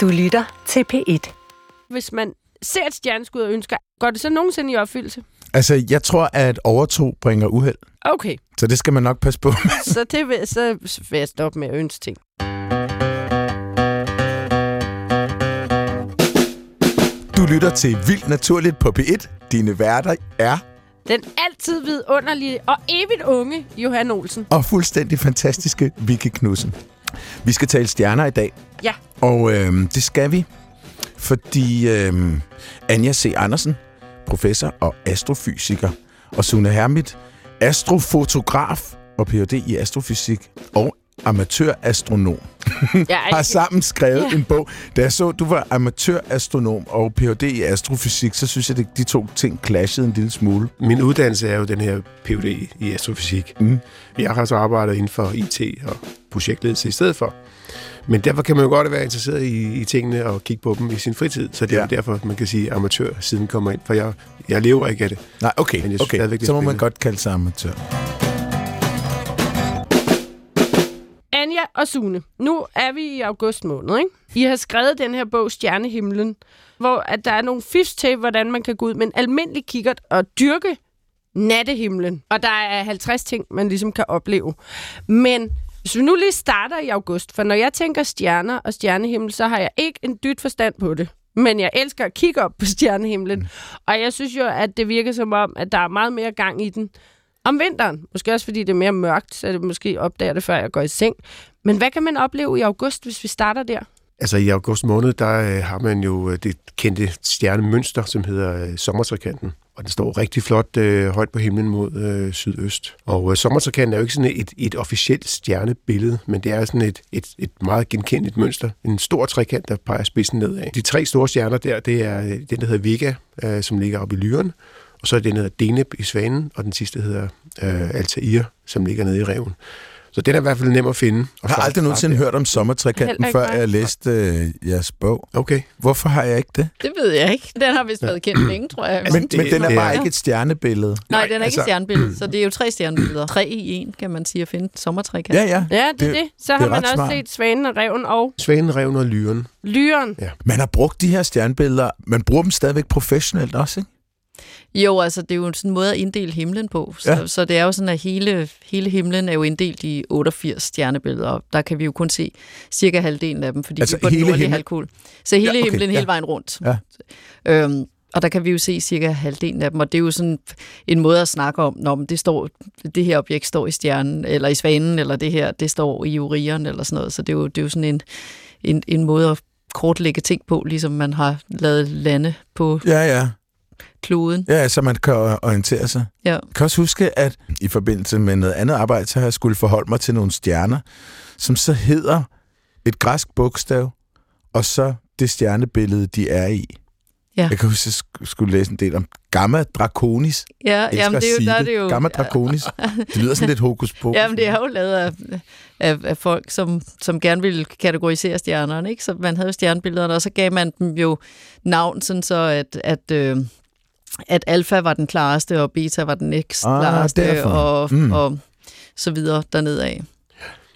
Du lytter til P1. Hvis man ser et stjerneskud og ønsker, går det så nogensinde i opfyldelse? Altså, jeg tror, at overtro bringer uheld. Okay, Så det skal man nok passe på så, det vil, så vil jeg stoppe med at ønske ting. Du lytter til Vildt Naturligt på P1. Dine værter er Den altid vidunderlige og evigt unge Johan Olsen. og fuldstændig fantastiske Vicky Knudsen. Vi skal tale stjerner i dag, Ja, og øh, det skal vi, fordi øh, Anja C. Andersen, professor og astrofysiker, og Sune Hermit, astrofotograf og Ph.D. i astrofysik og amatørastronom, jeg har sammen skrevet Ja. en bog. Da jeg så, du var amatørastronom og Ph.D. i astrofysik, så synes jeg, at de to ting clashede en lille smule. Min uddannelse er jo den her Ph.D. i astrofysik. Mm. Jeg har så arbejdet inden for IT og projektledelse i stedet for. Men derfor kan man jo godt være interesseret i, i tingene og kigge på dem i sin fritid. Så det er Ja. derfor, man kan sige, at amatør siden kommer ind. For jeg, jeg lever ikke af det. Nej, okay, Men jeg synes okay. er så må man godt kalde sig amatør. Anja og Sune. Nu er vi i august måned, ikke? I har skrevet den her bog, Stjernehimlen, hvor at der er nogle fifs til, hvordan man kan gå ud med en almindelig kikkert og dyrke nattehimlen. Og der er 50 ting, man ligesom kan opleve. Men hvis vi nu lige starter i august, for når jeg tænker stjerner og stjernehimmel, så har jeg ikke en dyt forstand på det. Men jeg elsker at kigge op på stjernehimlen. Mm. Og jeg synes jo, at det virker som om, at der er meget mere gang i den om vinteren. Måske også fordi det er mere mørkt, så det måske opdager det, før jeg går i seng. Men hvad kan man opleve i august, hvis vi starter der? Altså i august måned, der øh, har man jo øh, det kendte stjernemønster, som hedder øh, sommertrikanten. Og den står rigtig flot øh, højt på himlen mod øh, sydøst. Og øh, sommertrikanten er jo ikke sådan et, et officielt stjernebillede, men det er sådan et, et, et meget genkendeligt mønster. En stor trekant, der peger spidsen nedad. De tre store stjerner der, det er øh, den, der hedder Vega, øh, som ligger oppe i Lyren. Og så er den, der hedder Deneb i Svanen, og den sidste hedder øh, Altair, som ligger nede i reven. Så den er i hvert fald nem at finde. Og Jeg har aldrig nogensinde hørt om sommertrekanten, ikke før jeg læste øh, jeres bog. Okay. Hvorfor har jeg ikke det? Det ved jeg ikke. Den har vist været kendt længe, tror jeg. Men, det- men den er det bare ikke et stjernebillede. Nej, den er ikke altså- et stjernebillede, så det er jo tre stjernebilleder. Tre i en, kan man sige, at finde sommertræk. Ja, ja. Ja, det er det. det. Så det har er man også smart. set Svanen og Reven og Svanen, reven og lyren. Lyren. Man har brugt de her stjernebilleder. Man bruger dem stadigvæk professionelt også, ikke? Jo, altså det er jo sådan en måde at inddele himlen på. Så, Ja. så det er jo sådan, at hele, hele himlen er jo inddelt i 88 stjernebilleder, og der kan vi jo kun se cirka halvdelen af dem, fordi Altså vi er på den nordlige halvkugle. Så hele Ja, okay, himlen ja. hele vejen rundt. Ja. Øhm, og der kan vi jo se cirka halvdelen af dem, og det er jo sådan en måde at snakke om, når det, står, det her objekt står i stjernen, eller i svanen, eller det her, det står i urieren, eller sådan noget. Så det er jo, det er jo sådan en, en, en måde at kortlægge ting på, ligesom man har lavet lande på Ja, ja. Kloden. Ja, så man kan orientere sig. Ja. Jeg kan også huske, at i forbindelse med noget andet arbejde, så har jeg skulle forholde mig til nogle stjerner, som så hedder et græsk bogstav, og så det stjernebillede, de er i. Ja. Jeg kan huske, at jeg skulle læse en del om Gamma Draconis. Ja, jamen, det er jo, der er det jo... Gamma Draconis. Det lyder sådan lidt hokus pokus. Jamen, det er jo lavet af, af, af folk, som, som gerne ville kategorisere stjernerne, ikke? Så man havde jo stjernebillederne, og så gav man dem jo navn, sådan så at, at, øh, at alfa var den klareste, og beta var den næst Ah, klareste, derfor. og, Mm. og så videre dernede af.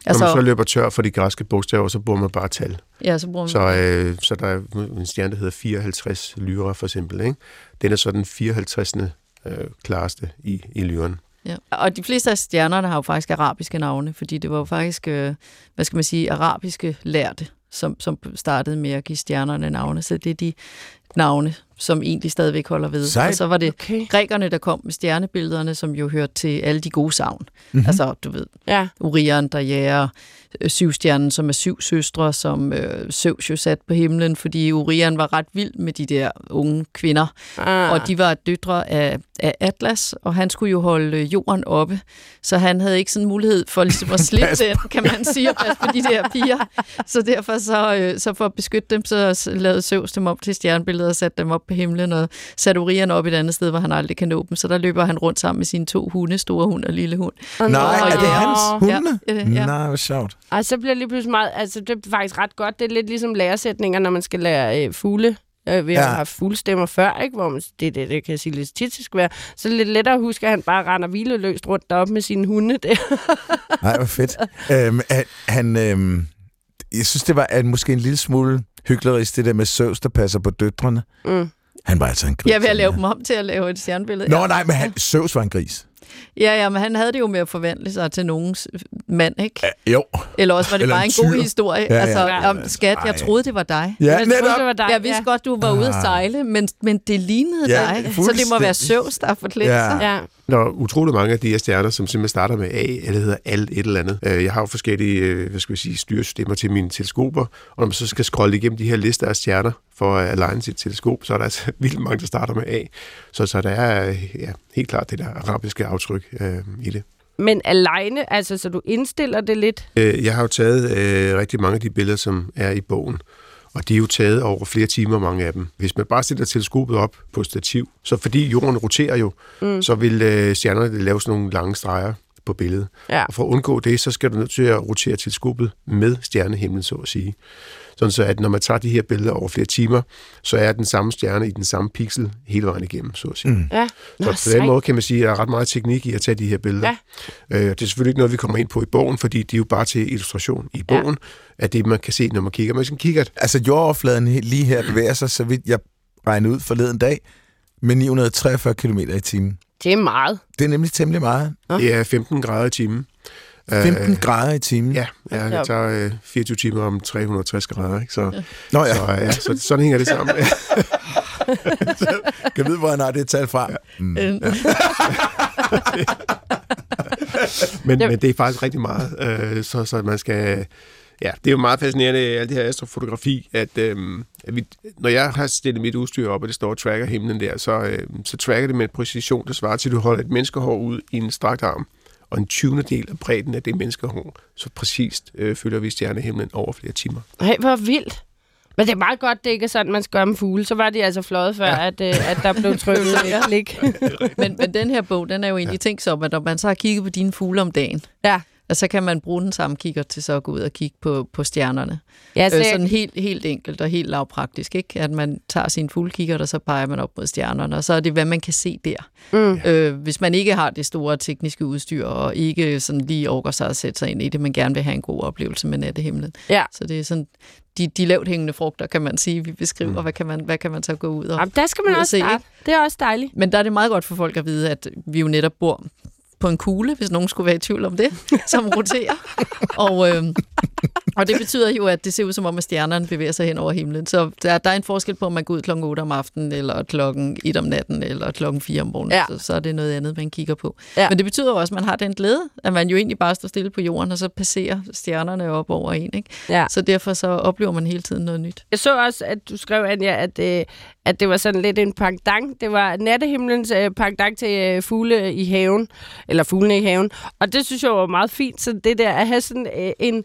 Når man så Altså, løber tør for de græske bogstaver, så bruger man bare tal. ja, så bruger man... Så, øh, så der er en stjerne, der hedder 54 lyra for eksempel. Ikke? Den er så den 54. Øh, klareste i, i lyren. Ja. Og de fleste af stjernerne har jo faktisk arabiske navne, fordi det var jo faktisk, øh, hvad skal man sige, arabiske lærte, som, som startede med at give stjernerne navne. Så det er de navne, som egentlig stadigvæk holder ved. Sejt. Og så var det Okay. grækerne, der kom med stjernebillederne, som jo hørte til alle de gode savn. Mhm. Mm-hmm. Altså, du ved, Ja. Urian, der jager øh, syvstjernen, som er syv søstre, som øh, Zeus jo sat på himlen, fordi Urian var ret vild med de der unge kvinder. Ah. Og de var døtre af, af Atlas, og han skulle jo holde øh, jorden oppe. Så han havde ikke sådan mulighed for ligesom at slippe den, kan man sige, og passe på de der piger. Så derfor så, øh, så for at beskytte dem, så lavede Zeus dem op til stjernebilleder og satte dem op på himlen, og satte Urian op et andet sted, hvor han aldrig kan nå dem. Så der løber han rundt sammen med sine to hunde, store hund og lille hund. Og Nej, nå, er det hans hunde? Ja, ja, ja. Nej, hvor sjovt. Ej, så bliver det lige pludselig meget... Altså, det er faktisk ret godt. Det er lidt ligesom læresætninger, når man skal lære øh, fugle. Øh, vi har Ja. haft fuglestemmer før, ikke? Hvor man, det, det, det kan jeg sige lidt tit, skal være. Så er det lidt lettere at huske, at han bare render hvileløst rundt deroppe med sine hunde der. Nej, hvor fedt. øhm, han- han, øhm, jeg synes, det var at måske en lille smule hyklerisk, det der med Søvs, der passer på døtrene. Mm. Han var altså en gris. Jeg ved at lave dem om til at lave et stjernebillede. Nå, nej, men han, Søvs var en gris. Ja, ja, men han havde det jo med at forvandle sig til nogens mand, ikke? Ja, jo. Eller også var det Eller bare en en god historie. Ja, ja. Altså, Ja. om, skat, jeg troede, det var dig. Ja, jeg troede, netop. det var dig. Jeg vidste ja. godt, du var ude at Ah. sejle, men, men det lignede Ja, dig. Så det må være Søvs, der har forklædt Ja. sig. Ja. Der er utrolig mange af de her stjerner, som simpelthen starter med A, eller hedder alt et eller andet. Øh, Jeg har jo forskellige øh, hvad skal vi sige, styresystemer til mine teleskoper, og når man så skal scrolle igennem de her lister af stjerner for at aligne sit teleskop, så er der altså vildt mange, der starter med A. Så, så der er ja, helt klart det der arabiske aftryk øh, i det. Men alene, altså, så du indstiller det lidt? Øh, Jeg har jo taget øh, rigtig mange af de billeder, som er i bogen, og de er jo taget over flere timer, mange af dem. Hvis man bare stiller teleskopet op på stativ, så fordi jorden roterer jo, mm. så vil øh, stjernerne lave sådan nogle lange streger på billedet. Ja. Og for at undgå det, så skal du nødt til at rotere teleskopet med stjernehimlen, så at sige. Sådan så, at når man tager de her billeder over flere timer, så er den samme stjerne i den samme pixel hele vejen igennem, så at sige. Mm. Ja. Nå, Så på den måde kan man sige, at der er ret meget teknik i at tage de her billeder. Ja. Øh, det er selvfølgelig ikke noget, vi kommer ind på i bogen, fordi det er jo bare til illustration i bogen, ja. at det man kan se, når man kigger med sin kikkert. Altså, jordoverfladen lige her bevæger sig, så vidt jeg regnede ud forleden dag, med 943 km i timen. Det er meget. Det er nemlig temmelig meget. Det er 15 grader i timen. 15 Øh, grader i timen. Ja, ja det tager øh, 24 timer om 360 grader, ikke? Så, Nå ja, så, ja, så sådan hænger det sammen. kan jeg vide, hvor han har det tal fra? Mm. Øh, men, Det- men det er faktisk rigtig meget, øh, så, så man skal... Ja, det er jo meget fascinerende, alt det her astrofotografi, at, øhm, at vi, når jeg har stillet mit udstyr op, og det står og tracker himlen der, så, øhm, så tracker det med en præcision, der svarer til, at du holder et menneskehår ud i en strakt arm, og en 20. del af bredden af det menneskehår, så præcist øh, følger vi stjernehimlen over flere timer. Nej, hvor vildt. Men det er meget godt, det ikke er sådan, man skal gøre med fugle. Så var de altså fløjet før, ja. at, øh, at der blev trykket et klik. men, men den her bog, den er jo egentlig tænkt som, at når man så har kigget på dine fugle om dagen, ja. At så kan man bruge den samme kigger til så at gå ud og kigge på, på stjernerne. Ja, så Øh, jeg, sådan helt, helt enkelt og helt lavpraktisk, ikke? At man tager sin fuglekigger, og så peger man op mod stjernerne, og så er det, hvad man kan se der. Mm. Øh, hvis man ikke har det store tekniske udstyr, og ikke sådan lige overgår sig at sætte sig ind i det, men gerne vil have en god oplevelse med nattehimlen. ja. Så det er sådan de, de lavt hængende frugter, kan man sige, vi beskriver, mm. hvad, kan man, hvad kan man så gå ud og... Jamen, der skal man også se, starte. Det er også dejligt. Men der er det meget godt for folk at vide, at vi jo netop bor på en kugle, hvis nogen skulle være i tvivl om det, som roterer. og, øh, og det betyder jo, at det ser ud som om, at stjernerne bevæger sig hen over himlen. Så der, der er en forskel på, om man går ud klokken 8 om aftenen, eller klokken 1 om natten, eller klokken 4 om morgenen. Ja. Så, så er det noget andet, man kigger på. Ja. Men det betyder også, at man har den glæde, at man jo egentlig bare står stille på jorden, og så passerer stjernerne op over en. Ikke? Ja. Så derfor så oplever man hele tiden noget nyt. Jeg så også, at du skrev, Anja, at, øh, at det var sådan lidt en pangdang. Det var nattehimlens øh, pangdang til øh, fugle i haven, eller fuglene i haven. Og det synes jeg var meget fint, så det der at have sådan øh, en,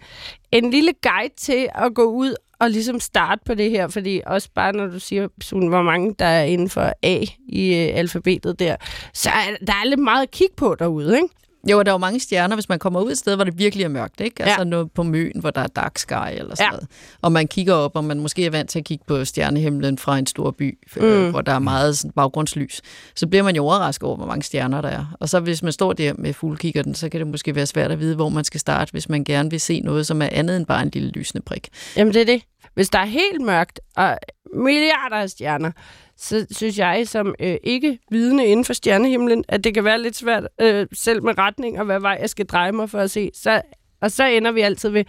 en lille guide til at gå ud og ligesom starte på det her, fordi også bare når du siger, hvor mange der er inden for A i øh, alfabetet der, så er der er lidt meget at kigge på derude, ikke? Jo, og der er jo mange stjerner, hvis man kommer ud et sted, hvor det virkelig er mørkt, ikke? Altså Ja. noget på Møn, hvor der er dark sky eller sådan Ja. noget. Og man kigger op, og man måske er vant til at kigge på stjernehimlen fra en stor by, mm. øh, hvor der er meget sådan, baggrundslys. Så bliver man jo overrasket over, hvor mange stjerner der er. Og så hvis man står der med fuglekikkerten, så kan det måske være svært at vide, hvor man skal starte, hvis man gerne vil se noget, som er andet end bare en lille lysende prik. Jamen, det er det. Hvis der er helt mørkt og milliarder af stjerner, så synes jeg som øh, ikke vidne inden for stjernehimlen, at det kan være lidt svært øh, selv med retning og hvad vej jeg skal dreje mig for at se. Så, og så ender vi altid ved,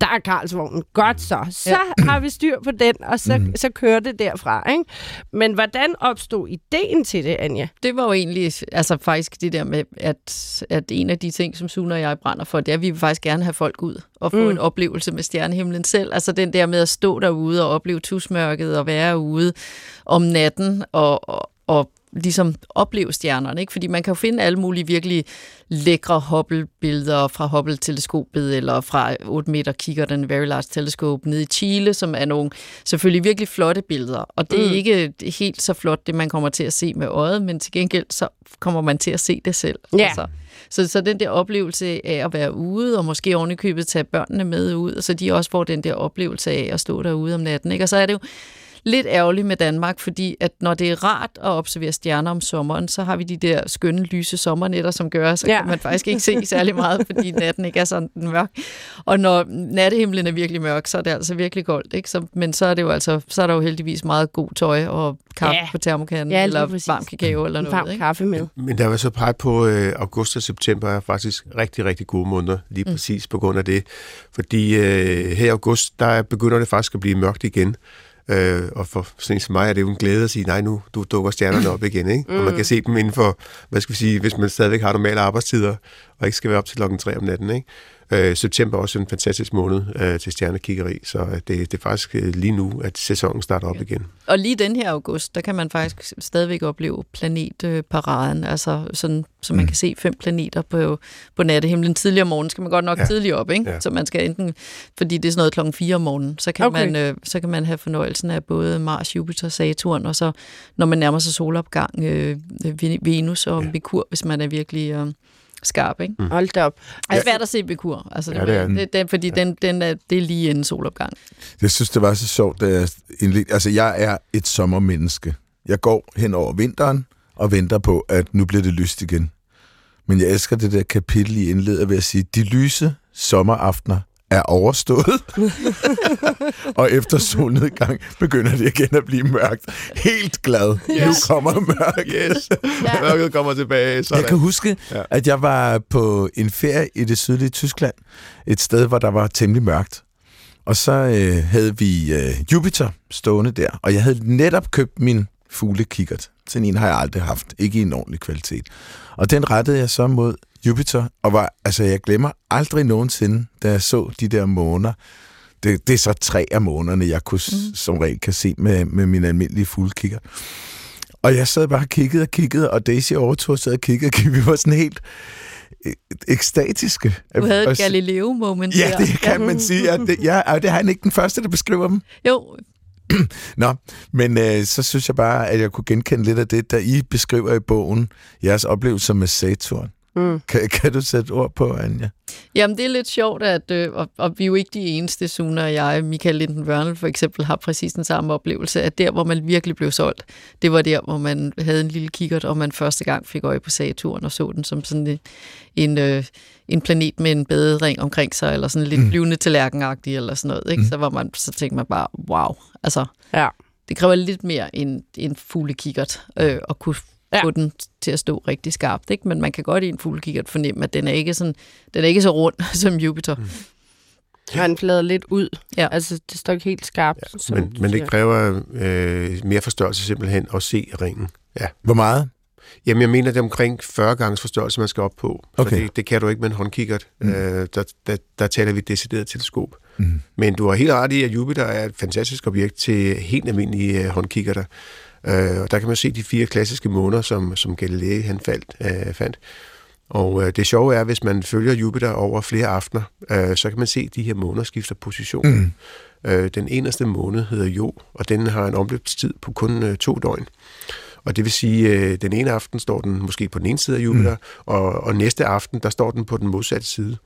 der er Karlsvognen. Godt så. Så ja. har vi styr på den, og så, mm. så kører det derfra. Ikke? Men hvordan opstod ideen til det, Anja? Det var jo egentlig altså faktisk det der med, at, at en af de ting, som Sune og jeg brænder for, det er, at vi vil faktisk gerne have folk ud og få mm. en oplevelse med stjernehimlen selv. Altså den der med at stå derude og opleve tusmørket og være ude om natten og, og, og ligesom opleve stjernerne, ikke? Fordi man kan jo finde alle mulige virkelig lækre Hubble-billeder fra Hubble-teleskopet eller fra 8 meter kigger den Very Large Telescope nede i Chile, som er nogle selvfølgelig virkelig flotte billeder. Og det er Mm. ikke helt så flot, det man kommer til at se med øjet, men til gengæld så kommer man til at se det selv. Ja. Altså, så, så den der oplevelse af at være ude, og måske ovenikøbet tage børnene med ud, og så de også får den der oplevelse af at stå derude om natten. Ikke? Og så er det jo lidt ærgerligt med Danmark, fordi at når det er rart at observere stjerner om sommeren, så har vi de der skønne, lyse sommernetter, som gør, så ja. kan man faktisk ikke se særlig meget, fordi natten ikke er sådan mørk. Og når nattehimlen er virkelig mørk, så er det altså virkelig koldt. Ikke? Så, men så er, det jo altså, så er der jo heldigvis meget god tøj og kaffe ja. på termokanden, ja, eller præcis. varm kakao eller noget. Varm ikke? kaffe med. Men der var så peget på, øh, august og september er faktisk rigtig, rigtig gode måneder, lige mm. præcis på grund af det. Fordi øh, her i august, der begynder det faktisk at blive mørkt igen. Øh, og for sådan en som mig er det jo en glæde at sige, nej nu, du dukker stjernerne op igen, ikke? Mm. Og man kan se dem inden for, hvad skal vi sige, hvis man stadigvæk har normale arbejdstider, og ikke skal være op til klokken 3 om natten, ikke? Øh, september er også en fantastisk måned øh, til stjernekiggeri, så øh, det, det er faktisk øh, lige nu, at sæsonen starter op ja. igen. Og lige den her august, der kan man faktisk stadigvæk opleve planetparaden, altså sådan, så man mm. kan se fem planeter på, på nattehimlen. Tidligere om morgenen skal man godt nok ja. tidligere op, ikke? Ja. Så man skal enten, fordi det er sådan noget klokken 4 om morgenen, så kan, okay. man, øh, så kan man have fornøjelsen af både Mars, Jupiter, Saturn, og så når man nærmer sig solopgang, øh, Venus og ja. Merkur, hvis man er virkelig... Øh, skarp, ikke? Mm. Hold da op. Det er svært at se Bekur, altså, det, ja, det er det, det, fordi ja. den, den er, det er lige en solopgang. Jeg synes, det var så sjovt, da jeg indledte. Altså, jeg er et sommermenneske. Jeg går hen over vinteren og venter på, at nu bliver det lyst igen. Men jeg elsker det der kapitel, I indleder ved at sige, de lyse sommeraftener er overstået. og efter solnedgang begynder det igen at blive mørkt. Helt glad. Yes. Nu kommer mørk. Yes. Ja. Mørket kommer tilbage. Sådan. Jeg kan huske, ja. at jeg var på en ferie i det sydlige Tyskland. Et sted, hvor der var temmelig mørkt. Og så øh, havde vi øh, Jupiter stående der, og jeg havde netop købt min fuglekikkert. Sådan en har jeg aldrig haft. Ikke i en ordentlig kvalitet. Og den rettede jeg så mod Jupiter, og var, altså jeg glemmer aldrig nogensinde, da jeg så de der måner. Det, det er så tre af månerne, jeg kunne, mm. som regel kan se med, med min almindelige fuglekigger. Og jeg sad bare og kiggede og kiggede, og Daisy overtog sad og kiggede, og kiggede. vi var sådan helt e, ekstatiske. Du havde et Galileo-moment Ja, det kan man sige. Ja, det, ja, det er han ikke den første, der beskriver dem. Jo, Nå, men øh, så synes jeg bare, at jeg kunne genkende lidt af det, der I beskriver i bogen, jeres oplevelser med Saturn. Mm. Kan, kan du sætte ord på, Anja? Jamen, det er lidt sjovt, at, øh, og, og vi er jo ikke de eneste, Suna og jeg, Michael Linden Wørnel for eksempel, har præcis den samme oplevelse, at der, hvor man virkelig blev solgt, det var der, hvor man havde en lille kikkert, og man første gang fik øje på Saturn og så den som sådan en, en, øh, en planet med en badering omkring sig, eller sådan lidt mm. flyvende tallerkenagtig, eller sådan noget. Ikke? Mm. Så, var man, så tænkte man bare, wow, altså... Ja. Det kræver lidt mere end en fuglekikkert øh, at kunne ja. få den til at stå rigtig skarpt. Ikke? Men man kan godt i en fuglekikkert fornemme, at den er ikke, sådan, den er ikke så rund som Jupiter. Mm. Ja. Han flader lidt ud. Ja. Altså, det står ikke helt skarpt. Ja, men, men det kræver øh, mere forstørrelse simpelthen at se ringen. Ja. Hvor meget? Jamen, jeg mener, det er omkring 40 gange forstørrelse, man skal op på. Okay. det, det kan du ikke med en håndkikkert. Mm. Øh, der, der, der taler vi decideret teleskop. Mm. Men du har helt ret i, at Jupiter er et fantastisk objekt til helt almindelige øh, håndkikkerter. Øh, og der kan man se de fire klassiske måner, som, som Galilei han faldt, øh, fandt. Og øh, det sjove er, at hvis man følger Jupiter over flere aftener, øh, så kan man se, at de her måner skifter position. Mm. Øh, den eneste måned hedder Jo, og den har en omløbstid på kun øh, to døgn. Og det vil sige, øh, den ene aften står den måske på den ene side af Jupiter, mm. og, og næste aften, der står den på den modsatte side.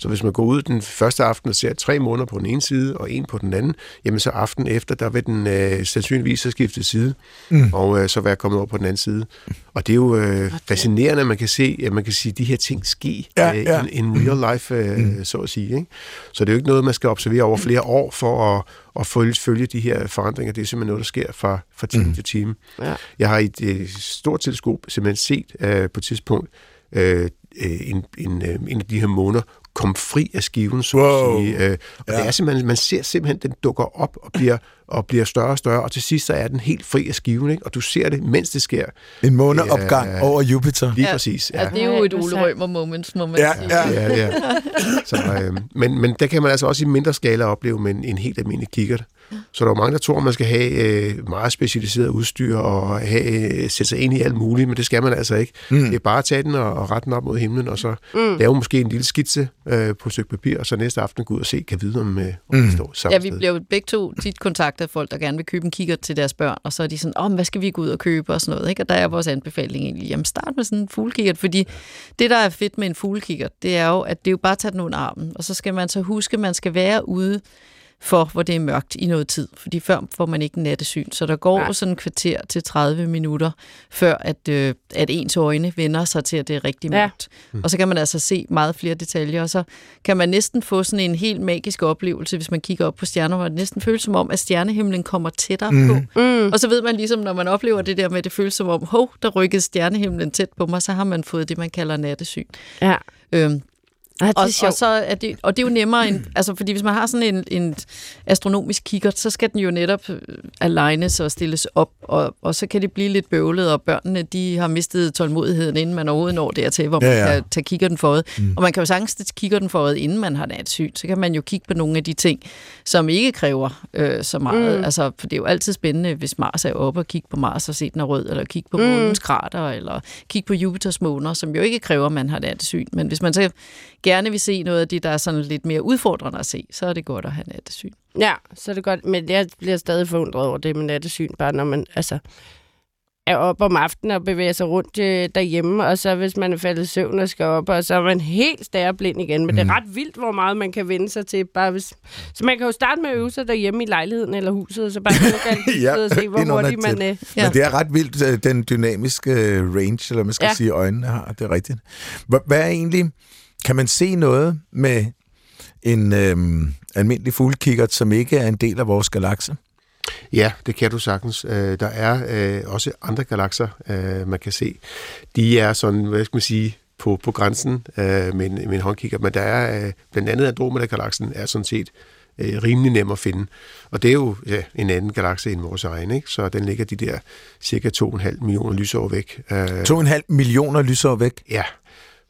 Så hvis man går ud den første aften og ser tre måneder på den ene side og en på den anden, jamen så aften efter, der vil den øh, sandsynligvis have skiftet side, mm. og øh, så være kommet over på den anden side. Og det er jo øh, fascinerende, at man kan se, at man kan sige, at de her ting ske ja, øh, ja. in, in real life, øh, mm. så at sige. Ikke? Så det er jo ikke noget, man skal observere over flere år for at, at følge, følge de her forandringer. Det er simpelthen noget, der sker fra, fra time mm. til time. Ja. Jeg har i et, et stort teleskop simpelthen set øh, på et tidspunkt øh, en, en, øh, en af de her måneder komme fri af skiven, så wow. at sige. Øh, og ja. det er simpelthen, man ser simpelthen, den dukker op og bliver, og bliver større og større, og til sidst så er den helt fri af skiven, ikke? og du ser det, mens det sker. En måneopgang øh, over Jupiter. Lige ja, præcis. Ja. ja, det er jo et Ole Rømer moment, må man ja, sige. Ja, ja. ja. Så, øh, men, men der kan man altså også i mindre skala opleve med en, en helt almindelig kikkert. Så der er mange, der tror, at man skal have øh, meget specialiseret udstyr og have, øh, sætte sig ind i alt muligt, men det skal man altså ikke. Mm. Det er bare at tage den og, og rette den op mod himlen, og så mm. lave måske en lille skitse øh, på et stykke papir, og så næste aften gå ud og se, kan vide, om, øh, om mm. det står sammen. Ja, vi bliver jo begge to tit kontaktet af folk, der gerne vil købe en kigger til deres børn, og så er de sådan, om oh, hvad skal vi gå ud og købe og sådan noget, ikke? Og der er vores anbefaling egentlig, jamen start med sådan en fuglekikkert, fordi det, der er fedt med en fuglekikkert, det er jo, at det er jo bare at tage den under armen, og så skal man så huske, at man skal være ude for, hvor det er mørkt i noget tid. Fordi før får man ikke nattesyn. Så der går Nej. sådan en kvarter til 30 minutter, før at, øh, at ens øjne vender sig til, at det er rigtig mørkt. Ja. Og så kan man altså se meget flere detaljer, og så kan man næsten få sådan en helt magisk oplevelse, hvis man kigger op på stjerner, hvor det næsten føles som om, at stjernehimlen kommer tættere mm. på. Mm. Og så ved man ligesom, når man oplever det der med, at det føles som om, hov, der rykkede stjernehimlen tæt på mig, så har man fået det, man kalder nattesyn. Ja. Øhm, Ej, det er og, og, så er det, og det er jo nemmere, end, altså fordi hvis man har sådan en, en astronomisk kikkert, så skal den jo netop øh, alignes og stilles op, og, og så kan det blive lidt bøvlet, og børnene de har mistet tålmodigheden, inden man overhovedet når dertil, hvor man Ja, ja. kan tage kikkerten for øjet. Mm. Og man kan jo sagtens tage kikkerten for øjet, inden man har natsyn. Så kan man jo kigge på nogle af de ting, som ikke kræver øh, så meget. Mm. Mm. Altså, for det er jo altid spændende, hvis Mars er oppe og kigge på Mars og se den er rød, eller kigge på månens krater, eller kigge på Jupiters måner, som jo ikke kræver, at man har nattesyn. Men hvis man så gerne vil se noget af det, der er sådan lidt mere udfordrende at se, så er det godt at have nattesyn. Ja, så er det godt. Men jeg bliver stadig forundret over det med nattesyn, bare når man altså, er op om aftenen og bevæger sig rundt øh, derhjemme, og så hvis man er faldet i søvn og skal op, og så er man helt stærblind igen. Men mm. det er ret vildt, hvor meget man kan vende sig til. Bare hvis... Så man kan jo starte med at øve sig derhjemme i lejligheden eller huset, og så bare alt Ja, og se, hvor hurtigt man... Øh, Ja. Men det er ret vildt, øh, den dynamiske øh, range, eller man skal ja. Sige, øjnene har. Det er rigtigt. Hva- Hvad er egentlig... Kan man se noget med en øhm, almindelig fuglkikkert, som ikke er en del af vores galakse? Ja, det kan du sagtens. Øh, Der er øh, også andre galakser, øh, man kan se. De er sådan, hvad skal man sige, på, på grænsen øh, med, en, med en håndkigger, men der er øh, blandt andet Andromeda-galaksen er sådan set øh, rimelig nem at finde. Og det er jo ja, en anden galakse end vores egen, ikke? så den ligger de der cirka 2,5 millioner lysår væk. Øh, 2,5 millioner lysår væk. Ja,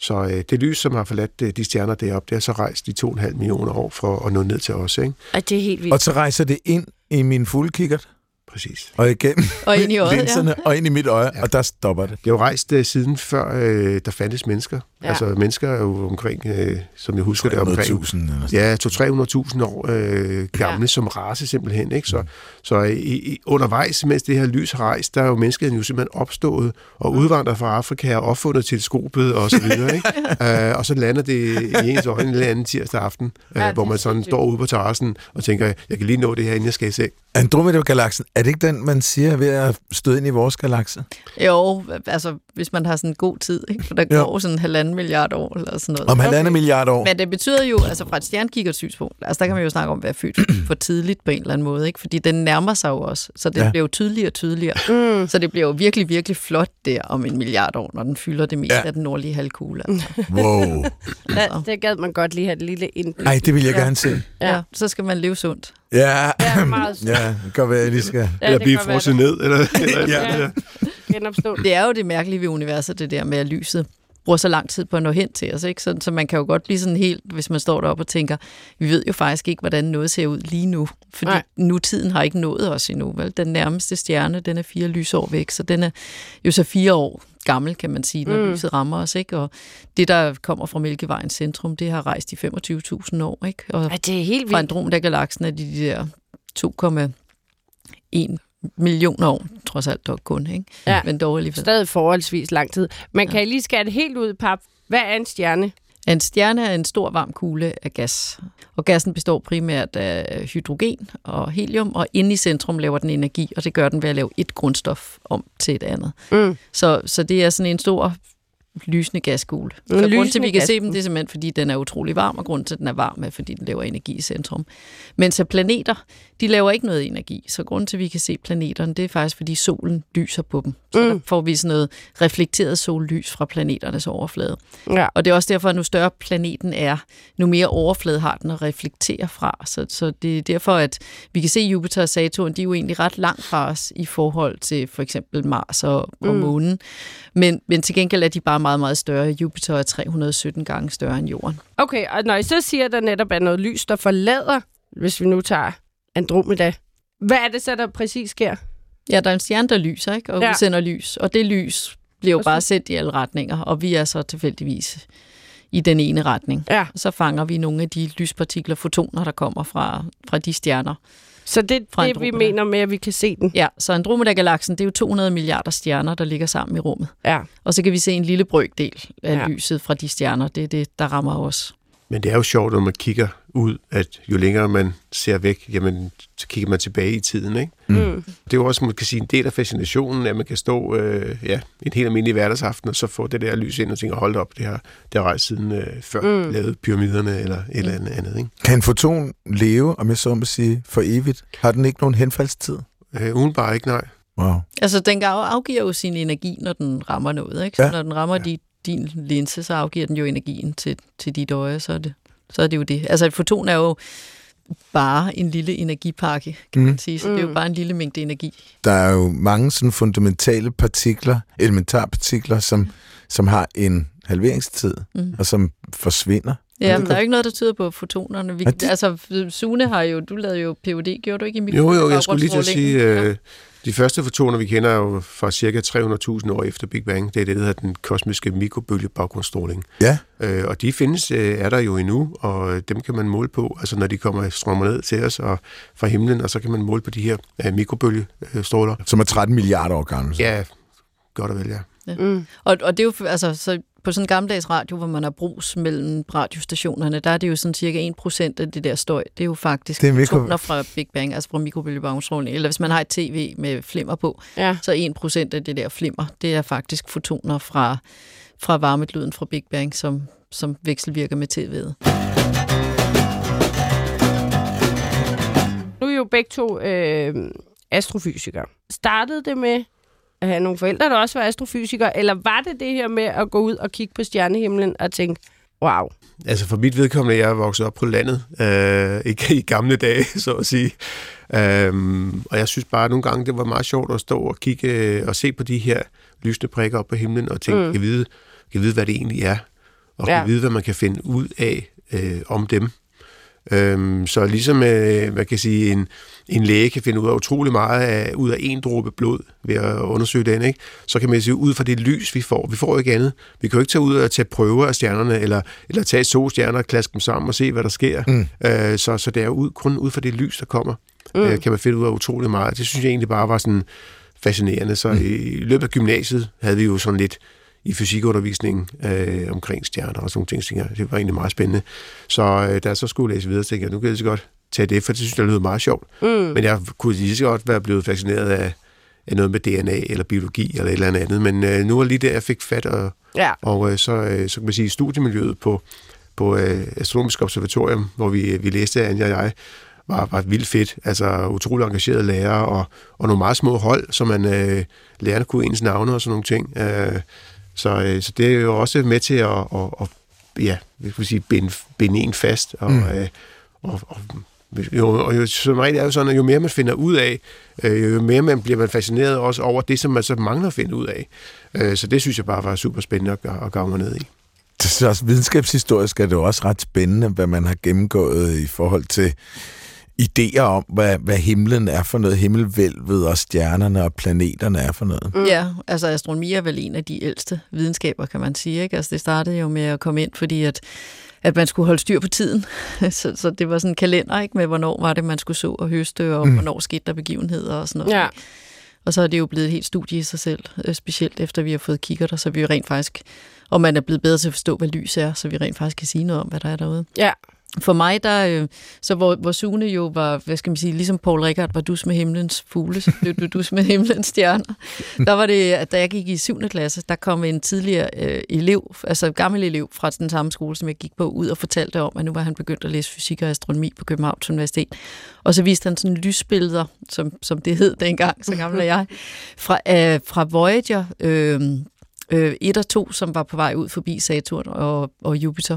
så øh, det lys, som har forladt øh, de stjerner deroppe, det er så rejst de 2,5 millioner år for at nå ned til os. Ikke? ej, det er helt vildt. Og så rejser det ind i min fuglkikkert, Præcis. og igennem Og ind i øjet, ja. linserne, og ind i mit øje, og der stopper det. Det er jo rejst øh, siden før øh, der fandtes mennesker. Ja. Ja. Altså mennesker er jo omkring, øh, som jeg husker det, omkring 300.000 eller sådan. ja, 200-300.000 år øh, gamle Ja. ja. som race simpelthen. Ikke? Så, så i, i, undervejs, mens det her lys har rejst, der er jo menneskeheden jo simpelthen opstået og udvandret fra Afrika og opfundet teleskopet og så videre. Ikke? øh, og så lander det i ens øjne en eller anden tirsdag aften, øh, Ja, ja, hvor man sådan står ude på terrassen og tænker, jeg kan lige nå det her, inden jeg skal i seng. Andromeda-galaksen, er det ikke den, man siger er ved at støde ind i vores galakse? Jo, altså hvis man har sådan en god tid, ikke? for der Ja. går sådan en halvanden milliard år eller sådan noget. Om halvandet milliard år? Men det betyder jo, altså fra et stjernekikkert synspunkt, altså der kan man jo snakke om at være født for tidligt på en eller anden måde, ikke? fordi den nærmer sig jo også, så det Ja. bliver jo tydeligere og tydeligere. Mm. Så det bliver jo virkelig, virkelig flot der om en milliard år, når den fylder det meste Ja. af den nordlige halvkugle. Altså. Wow. Ja, det gad man godt lige have et lille indblik. Ej, det vil jeg Ja. gerne se. Ja. Ja. Så skal man leve sundt. Ja, Ja, meget sundt. ja det kan være, jeg lige skal... Ja, eller blive frosset ned. Eller, eller, Ja. ja. Genopstå. Det er jo det mærkelige ved universet, det der med, at lyset bruger så lang tid på at nå hen til os. Ikke? Så, så man kan jo godt blive sådan helt, hvis man står deroppe og tænker, vi ved jo faktisk ikke, hvordan noget ser ud lige nu. Fordi. Nej. nutiden har ikke nået os endnu. Vel? Den nærmeste stjerne, den er fire lysår væk, så den er jo så fire år gammel, kan man sige, når Mm. lyset rammer os. Ikke? Og det, der kommer fra Mælkevejens centrum, det har rejst i 25.000 år. Ikke? Og Ej, det er helt fra vildt. Andromeda-galaksen er de, de der 2,1 millioner år, trods alt dog kun. Ikke? Ja. Men dog alligevel. Stadig forholdsvis lang tid. Man Ja. kan lige skære det helt ud pap. Hvad er en stjerne? En stjerne er en stor varm kugle af gas, og gassen består primært af hydrogen og helium, og inde i centrum laver den energi, og det gør den ved at lave et grundstof om til et andet. Mm. Så, så det er sådan en stor lysende gaskugle. Så lysende grunden til, at vi kan se gaskugle. dem, det er simpelthen, fordi den er utrolig varm, og grunden til, at den er varm, er, fordi den laver energi i centrum. Mens at planeter, de laver ikke noget energi, så grunden til, at vi kan se planeterne, det er faktisk, fordi solen lyser på dem. Så Mm. der får vi sådan noget reflekteret sollys fra planeternes overflade. Ja. Og det er også derfor, at nu større planeten er, nu mere overflade har den at reflektere fra. Så, så det er derfor, at vi kan se Jupiter og Saturn, de er jo egentlig ret langt fra os i forhold til for eksempel Mars og, og Mm. Månen. Men, men til gengæld er de bare meget, meget større. Jupiter er 317 gange større end Jorden. Okay, og når I så siger, at der netop er noget lys, der forlader, hvis vi nu tager Andromeda, hvad er det så, der præcis sker? Ja, der er en stjerne, der lyser, ikke? og Ja. sender lys. Og det lys bliver jo Og bare sendt i alle retninger, og vi er så tilfældigvis i den ene retning. Ja. Så fanger vi nogle af de lyspartikler, fotoner, der kommer fra, fra de stjerner. Så det er det, vi mener med, at vi kan se den. Ja, så Andromeda-galaksen, det er jo 200 milliarder stjerner, der ligger sammen i rummet. Ja. Og så kan vi se en lille brøkdel af ja. lyset fra de stjerner. Det er det, der rammer os. Men det er jo sjovt, når man kigger ud, at jo længere man ser væk, jamen, så kigger man tilbage i tiden. Ikke? Mm. Det er jo også, man kan sige, en del af fascinationen, at man kan stå øh, ja, en helt almindelig hverdagsaften, og så få det der lys ind og tænke, hold op, det har, det har rejst siden øh, før mm. lavet pyramiderne eller et eller andet. andet ikke? Kan en foton leve, om jeg så må sige, for evigt? Har den ikke nogen henfaldstid? Øh, uden bare ikke, nej. Wow. Altså, den afgiver jo sin energi, når den rammer noget, ikke? Så Ja. når den rammer ja. din linse, så afgiver den jo energien til, til dit øje, så er, det, så er det jo det. Altså, et foton er jo bare en lille energipakke, kan man sige. Så det er jo Mm. bare en lille mængde energi. Der er jo mange sådan fundamentale partikler, elementarpartikler, som, som har en halveringstid, Mm. og som forsvinder. Ja, men der er jo ikke noget, der tyder på fotonerne. Vi, Er det- Altså, Sune har jo, du lavede jo PhD, gjorde du ikke i Jo, jo, jeg skulle lige til at sige, øh, de første fotoner, vi kender er jo fra cirka 300.000 år efter Big Bang. Det er det, der hedder den kosmiske mikrobølgebaggrundsstråling. Ja, Øh, og de findes, øh, er der jo endnu, og øh, dem kan man måle på, altså når de kommer strømmer ned til os og fra himlen, og så kan man måle på de her øh, mikrobølgestråler. som er 13 milliarder år gammel. så. Ja, godt og vel, ja. Mm. Og, og det er jo, altså, så på sådan en gammeldags radio, hvor man har brus mellem radiostationerne, der er det jo sådan cirka 1% af det der støj. Det er jo faktisk Det er mikro- fotoner fra Big Bang, altså fra mikrobølgebaggrundsstråling. Eller hvis man har et tv med flimmer på, Ja. så 1% af det der flimmer, det er faktisk fotoner fra, fra varmelyden fra Big Bang, som, som vekselvirker med tv'et. Nu er I jo begge to øh, astrofysikere. Startede det med at have nogle forældre, der også var astrofysikere, eller var det det her med at gå ud og kigge på stjernehimlen og tænke, wow, Altså for mit vedkommende, jeg er vokset op på landet, øh, ikke i gamle dage, så at sige. Øhm, og jeg synes bare, at nogle gange, det var meget sjovt at stå og kigge øh, og se på de her lysende prikker op på himlen, og tænke, Mm. mm. kan, vide, kan vide, hvad det egentlig er, og Ja. kan vide, hvad man kan finde ud af øh, om dem. Øhm, så ligesom øh, man kan sige, en, en læge kan finde ud af utrolig meget af, ud af en dråbe blod ved at undersøge den, ikke? så kan man sige, ud fra det lys, vi får. Vi får ikke andet. Vi kan jo ikke tage ud og tage prøver af stjernerne, eller, eller tage solstjerner og klaske dem sammen og se, hvad der sker. Mm. Øh, så, så det er jo ud, kun ud fra det lys, der kommer, Mm. mm. øh, kan man finde ud af utrolig meget. Det synes jeg egentlig bare var sådan fascinerende. Så mm. i, i løbet af gymnasiet havde vi jo sådan lidt i fysikundervisningen øh, omkring stjerner og sådan nogle ting. Så tænkte jeg, Det var egentlig meget spændende. Så øh, da jeg så skulle læse videre, tænkte jeg, nu kan jeg så godt tage det, for det synes jeg lyder meget sjovt. mm. Men jeg kunne lige så godt være blevet fascineret af, af noget med DNA eller biologi eller et eller andet andet. Men øh, nu var lige der, jeg fik fat, og, ja. og øh, så, øh, så kan man sige, studiemiljøet på, på øh, Astronomisk Observatorium, hvor vi, vi læste, Anja og jeg, var, var vildt fedt. Altså utrolig engagerede lærere og, og nogle meget små hold, så man øh, lærerne kunne ens navne og sådan nogle ting. Øh, så, øh, så det er jo også med til at, at, at ja, jeg vil sige, binde, binde en fast. Og, Mm. mm. øh, og, og, jo, og jo, som regel er jo sådan, at jo mere man finder ud af, øh, jo mere man bliver man fascineret også over det, som man så mangler at finde ud af. Øh, så det synes jeg bare var super spændende at, at grave mig ned i. Det er også videnskabshistorisk er det jo også ret spændende, hvad man har gennemgået i forhold til idéer om, hvad, hvad himlen er for noget, himmelvælvet og stjernerne og planeterne er for noget. Mm. Ja, altså astronomi er vel en af de ældste videnskaber, kan man sige. Ikke? Altså, det startede jo med at komme ind, fordi at, at man skulle holde styr på tiden. så, så det var sådan en kalender ikke med, hvornår var det, man skulle så og høste, og Mm. hvornår skete der begivenheder og sådan noget. Ja. Og så er det jo blevet et helt studie i sig selv, øh, specielt efter vi har fået kigger der, så vi jo rent faktisk, og man er blevet bedre til at forstå, hvad lys er, så vi rent faktisk kan sige noget om, hvad der er derude. Ja. For mig, der, øh, så hvor, hvor Sune jo var, hvad skal man sige, ligesom Paul Rickard var dus med himlens fugle, så blev du dus med himlens stjerner. Der var det, at da jeg gik i 7. klasse, der kom en tidligere øh, elev, altså gammel elev fra den samme skole, som jeg gik på, ud og fortalte om, at nu var han begyndt at læse fysik og astronomi på Københavns Universitet. Og så viste han sådan lysbilleder, som, som det hed dengang, så gammel er jeg, fra, øh, fra Voyager øh, øh, 1 og 2, som var på vej ud forbi Saturn og, og Jupiter.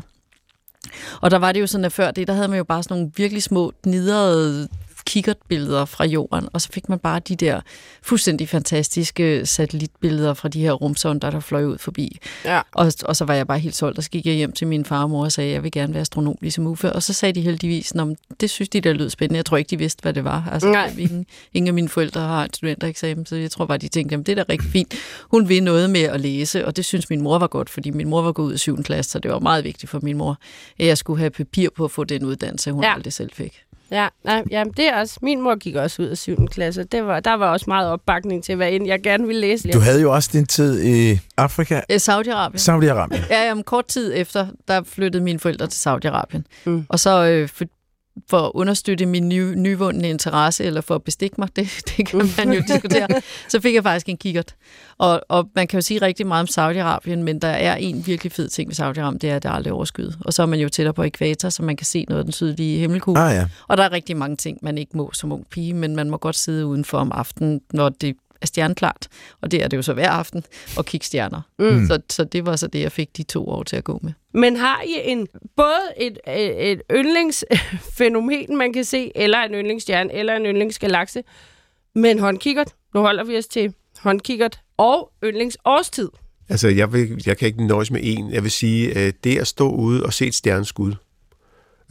Og der var det jo sådan, at før det, der havde man jo bare sådan nogle virkelig små, nidrede kikkertbilleder fra jorden, og så fik man bare de der fuldstændig fantastiske satellitbilleder fra de her rumsonder, der fløj ud forbi. Ja. Og, og så var jeg bare helt solgt, og så gik jeg hjem til min far og mor og sagde, at jeg vil gerne være astronom ligesom Uffe. Og så sagde de heldigvis, at det synes de der lød spændende. Jeg tror ikke, de vidste, hvad det var. Altså, Nej. ingen, ingen af mine forældre har et studentereksamen, så jeg tror bare, de tænkte, at det er da rigtig fint. Hun vil noget med at læse, og det synes min mor var godt, fordi min mor var gået ud af 7. klasse, så det var meget vigtigt for min mor, at jeg skulle have papir på at få den uddannelse, hun ja. aldrig selv fik. Ja, nej, jamen, det er også... Min mor gik også ud af 7. klasse. Det var, der var også meget opbakning til, hvad end jeg gerne ville læse. Du havde jo også din tid i Afrika, Saudi-Arabien. Saudi-Arabien. Ja, jamen, kort tid efter, der flyttede mine forældre til Saudi-Arabien. Mm. Og så øh, for, at understøtte min ny, nyvundne interesse, eller for at bestikke mig, det, det kan man jo diskutere, så fik jeg faktisk en kikkert. Og, og man kan jo sige rigtig meget om Saudi-Arabien, men der er en virkelig fed ting ved Saudi-Arabien, det er, at det er aldrig overskyet. Og så er man jo tættere på ekvator, så man kan se noget af den sydlige himmelkugle. Ah ja. Og der er rigtig mange ting, man ikke må som ung pige, men man må godt sidde udenfor om aftenen, når det er stjerneklart. Og det er det jo så hver aften, og kigge stjerner. Mm. Så, så det var så det, jeg fik de to år til at gå med. Men har I en, både et, et et yndlingsfænomen, man kan se, eller en yndlingsstjerne, eller en yndlingsgalakse, med en håndkikkert? Nu holder vi os til håndkikkert og yndlingsårstid. Altså, jeg, vil, jeg kan ikke nøjes med en. Jeg vil sige, at det at stå ude og se et stjerneskud,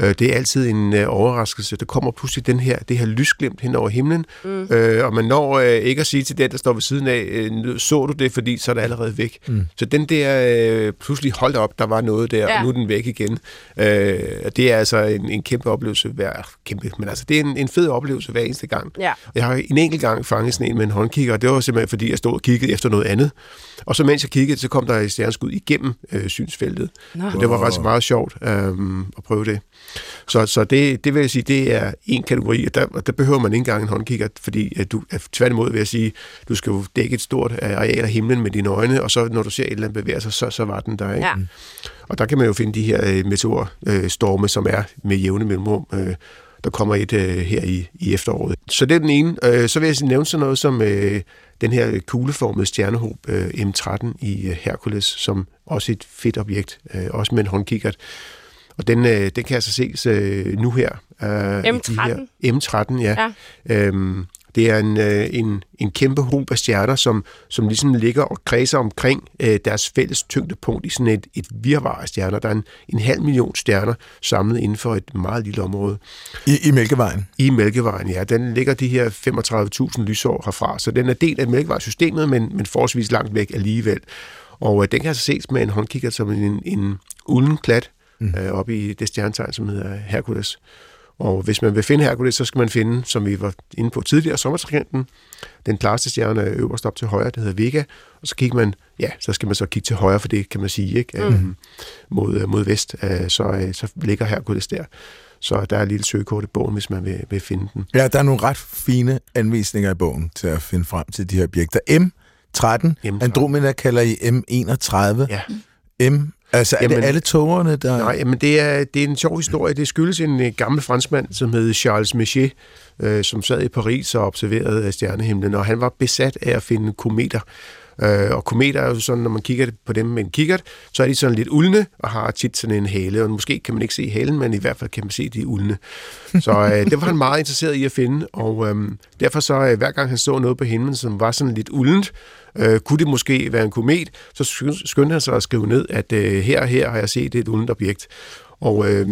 øh, det er altid en øh, overraskelse. Der kommer pludselig den her, det her lysglimt hen over himlen, mm. øh, og man når øh, ikke at sige til den, der står ved siden af, øh, så du det, fordi så er det allerede væk. Mm. Så den der, øh, pludselig holdt op, der var noget der, Ja. og nu er den væk igen. Øh, og det er altså en, en kæmpe oplevelse hver, kæmpe, men altså det er en, en fed oplevelse hver eneste gang. Ja. Jeg har en enkelt gang fanget sådan en med en håndkigger, og det var simpelthen, fordi jeg stod og kiggede efter noget andet. Og så mens jeg kiggede, så kom der et stjerneskud igennem øh, synsfeltet. Nå. Og det var faktisk meget sjovt øh, at prøve det. Så, så det, det vil jeg sige, det er en kategori, og der, og der behøver man ikke engang en håndkigger, fordi at du, at tværtimod vil jeg sige, du skal jo dække et stort areal af himlen med dine øjne, og så når du ser et eller andet bevæge sig, så, så var den der. Ikke? Ja. Og der kan man jo finde de her øh, meteorstorme, som er med jævne mellemrum. Øh, der kommer et øh, her i, i efteråret. Så det er den ene. Øh, så vil jeg nævne sådan noget som øh, den her kugleformede stjernehob øh, M13 i øh, Hercules, som også et fedt objekt, øh, også med en håndkikkert. Og den, øh, den kan altså ses øh, nu her. Øh, i de M13? Her, M13, ja. Ja. Øhm, det er en, øh, en, en kæmpe hob af stjerner, som, som ligesom ligger og kredser omkring øh, deres fælles tyngdepunkt i sådan et, et virvar af stjerner. Der er en, en halv million stjerner samlet inden for et meget lille område. I, I Mælkevejen. I Mælkevejen, ja. Den ligger de her 35.000 lysår herfra, så den er del af Mælkevejsystemet, men, men forholdsvis langt væk alligevel. Og øh, den kan altså ses med en håndkigger som en, en ulden klat mm. øh, oppe i det stjernetegn, som hedder Hercules. Og hvis man vil finde Hercules, så skal man finde, som vi var inde på tidligere, sommertrikanten. Den klareste stjerne er øverst op til højre, det hedder Vega. Og så kigger man, ja, så skal man så kigge til højre, for det kan man sige, ikke? Mm. Øhm, mod, mod vest, øh, så, øh, så ligger Hercules der. Så der er et lille søgekort i bogen, hvis man vil, vil finde den. Ja, der er nogle ret fine anvisninger i bogen til at finde frem til de her objekter. M13, M13. Andromeda kalder I M31. Ja. M, altså er Jamen- det alle togerne, der... Nej, men det er, det er en sjov historie. Det skyldes en øh, gammel franskmand, som hed Charles Messier, øh, som sad i Paris og observerede øh, stjernehimlen, og han var besat af at finde kometer. Øh, og kometer er jo sådan, når man kigger på dem med en kikkert, så er de sådan lidt uldne og har tit sådan en hale, og måske kan man ikke se halen, men i hvert fald kan man se, de uldne. Så øh, det var han meget interesseret i at finde, og øh, derfor så øh, hver gang han så noget på himlen, som var sådan lidt uldent, øh, kunne det måske være en komet, så skyndte han sig at skrive ned, at øh, her og her har jeg set et uldent objekt. Og øh,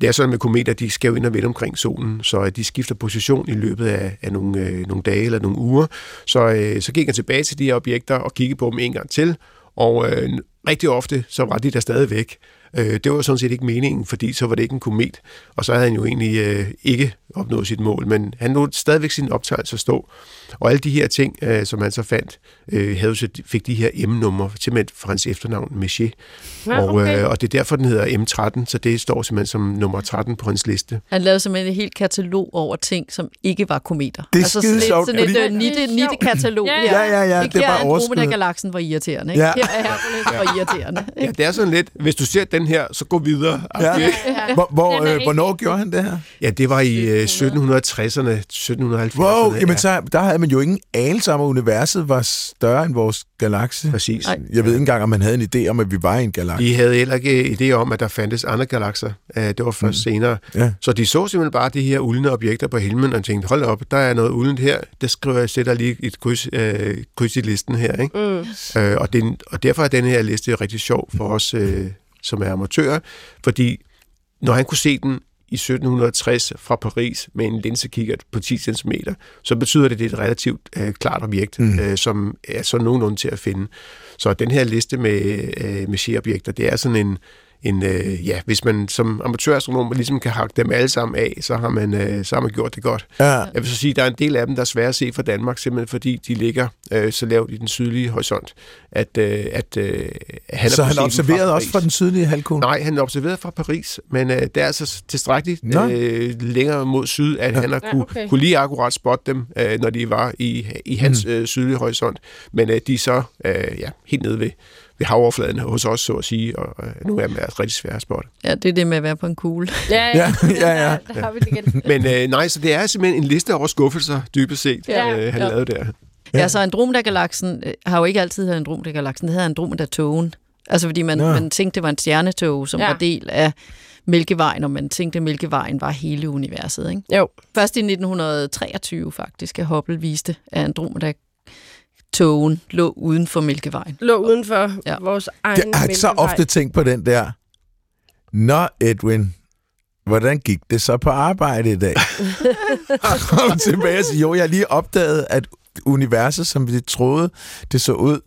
det er sådan med kometer, de skal jo ind og vende omkring solen, så øh, de skifter position i løbet af, af nogle, øh, nogle dage eller nogle uger. Så, øh, så gik han tilbage til de her objekter og kiggede på dem en gang til, og øh, rigtig ofte så var de der stadigvæk. Øh, det var sådan set ikke meningen, fordi så var det ikke en komet, og så havde han jo egentlig øh, ikke opnået sit mål, men han lod stadigvæk sin optagelse stå. Og alle de her ting, øh, som han så fandt, øh, havde så, fik de her M-numre, simpelthen for hans efternavn, Messier. Ja, og, okay. øh, og det er derfor, den hedder M13, så det står simpelthen som nummer 13 på hans liste. Han lavede simpelthen et helt katalog over ting, som ikke var kometer. Det er altså skide sådan sjovt, sådan et fordi- øh, nitte, nitte katalog. Ja, Ja, ja, ja, Ikke det er bare overskud. Andromeda-galaksen var irriterende. Ikke? Ja. Her er Hercules var irriterende. Ja, det er sådan lidt, hvis du ser den her, så gå videre. Ja. Ja, Hvor, hvor, Den øh, ikke- hvornår gjorde han det her? ja det var i øh, 1760'erne, 1770'erne. Wow, jamen ja. så, der havde man jo ingen anelse om, at universet var større end vores galakse. Præcis. Nej. Jeg ved ikke engang, om man havde en idé om, at vi var i en galakse. De havde heller ikke idé om, at der fandtes andre galakser. Øh, Det var først mm. senere. Ja. Så de så simpelthen bare de her uldne objekter på himlen og tænkte, hold op, der er noget uldent her. Det skriver jeg, sætter lige et kryds, øh, kryds i listen her. Ikke? Mm. Øh, og, den, og derfor er den her liste rigtig sjov for os, øh, som er amatører, fordi når han kunne se den i 1760 fra Paris med en linsekikkert på 10 cm, så betyder det, at det er et relativt øh, klart objekt, mm. øh, som er så nogenlunde til at finde. Så den her liste med øh, Messier-objekter, det er sådan en, en øh, ja, hvis man som amatørastronom ligesom kan hakke dem alle sammen af, så har man, øh, så har man gjort det godt. Ja. Jeg vil så sige, at der er en del af dem, der er svære at se fra Danmark, simpelthen fordi de ligger øh, så lavt i den sydlige horisont, at, øh, at øh, han Så er han observerede også Paris. fra den sydlige halvkugle? Nej, han er observeret fra Paris, men øh, det er altså tilstrækkeligt Nå. øh, længere mod syd, at ja. han har Ja, kunne, okay. kunne lige akkurat spotte dem, øh, når de var i, i hans mm. øh, sydlige horisont. Men øh, de er så øh, ja, helt nede ved, ved havoverfladen hos os, så at sige, og øh, nogle af dem er rigtig svære at spotte. Ja, det er det med at være på en kugle. Ja, Ja, ja, ja. Der har vi det igen. Men øh, nej, så det er simpelthen en liste over skuffelser, dybest set, Ja. ja. øh, han Ja. ja. lavede der. Ja, ja så Andromeda-galaksen øh, har jo ikke altid heddet Andromeda-galaksen, det hedder Andromeda-togen. Altså fordi man, man tænkte, det var en stjernetog, som Ja. ja. var del af Mælkevejen, og man tænkte, at Mælkevejen var hele universet. Ikke? Jo. Først i 1923 faktisk, at Hubble viste, at Andromeda-togen lå uden for Mælkevejen. Lå uden for ja. Vores egen Jeg har så mælkevej. ofte tænkt på den der. Nå, Edwin, hvordan gik det så på arbejde i dag? Og kom tilbage og sige, jo, jeg har lige opdaget, at universet, som vi troede, det så ud,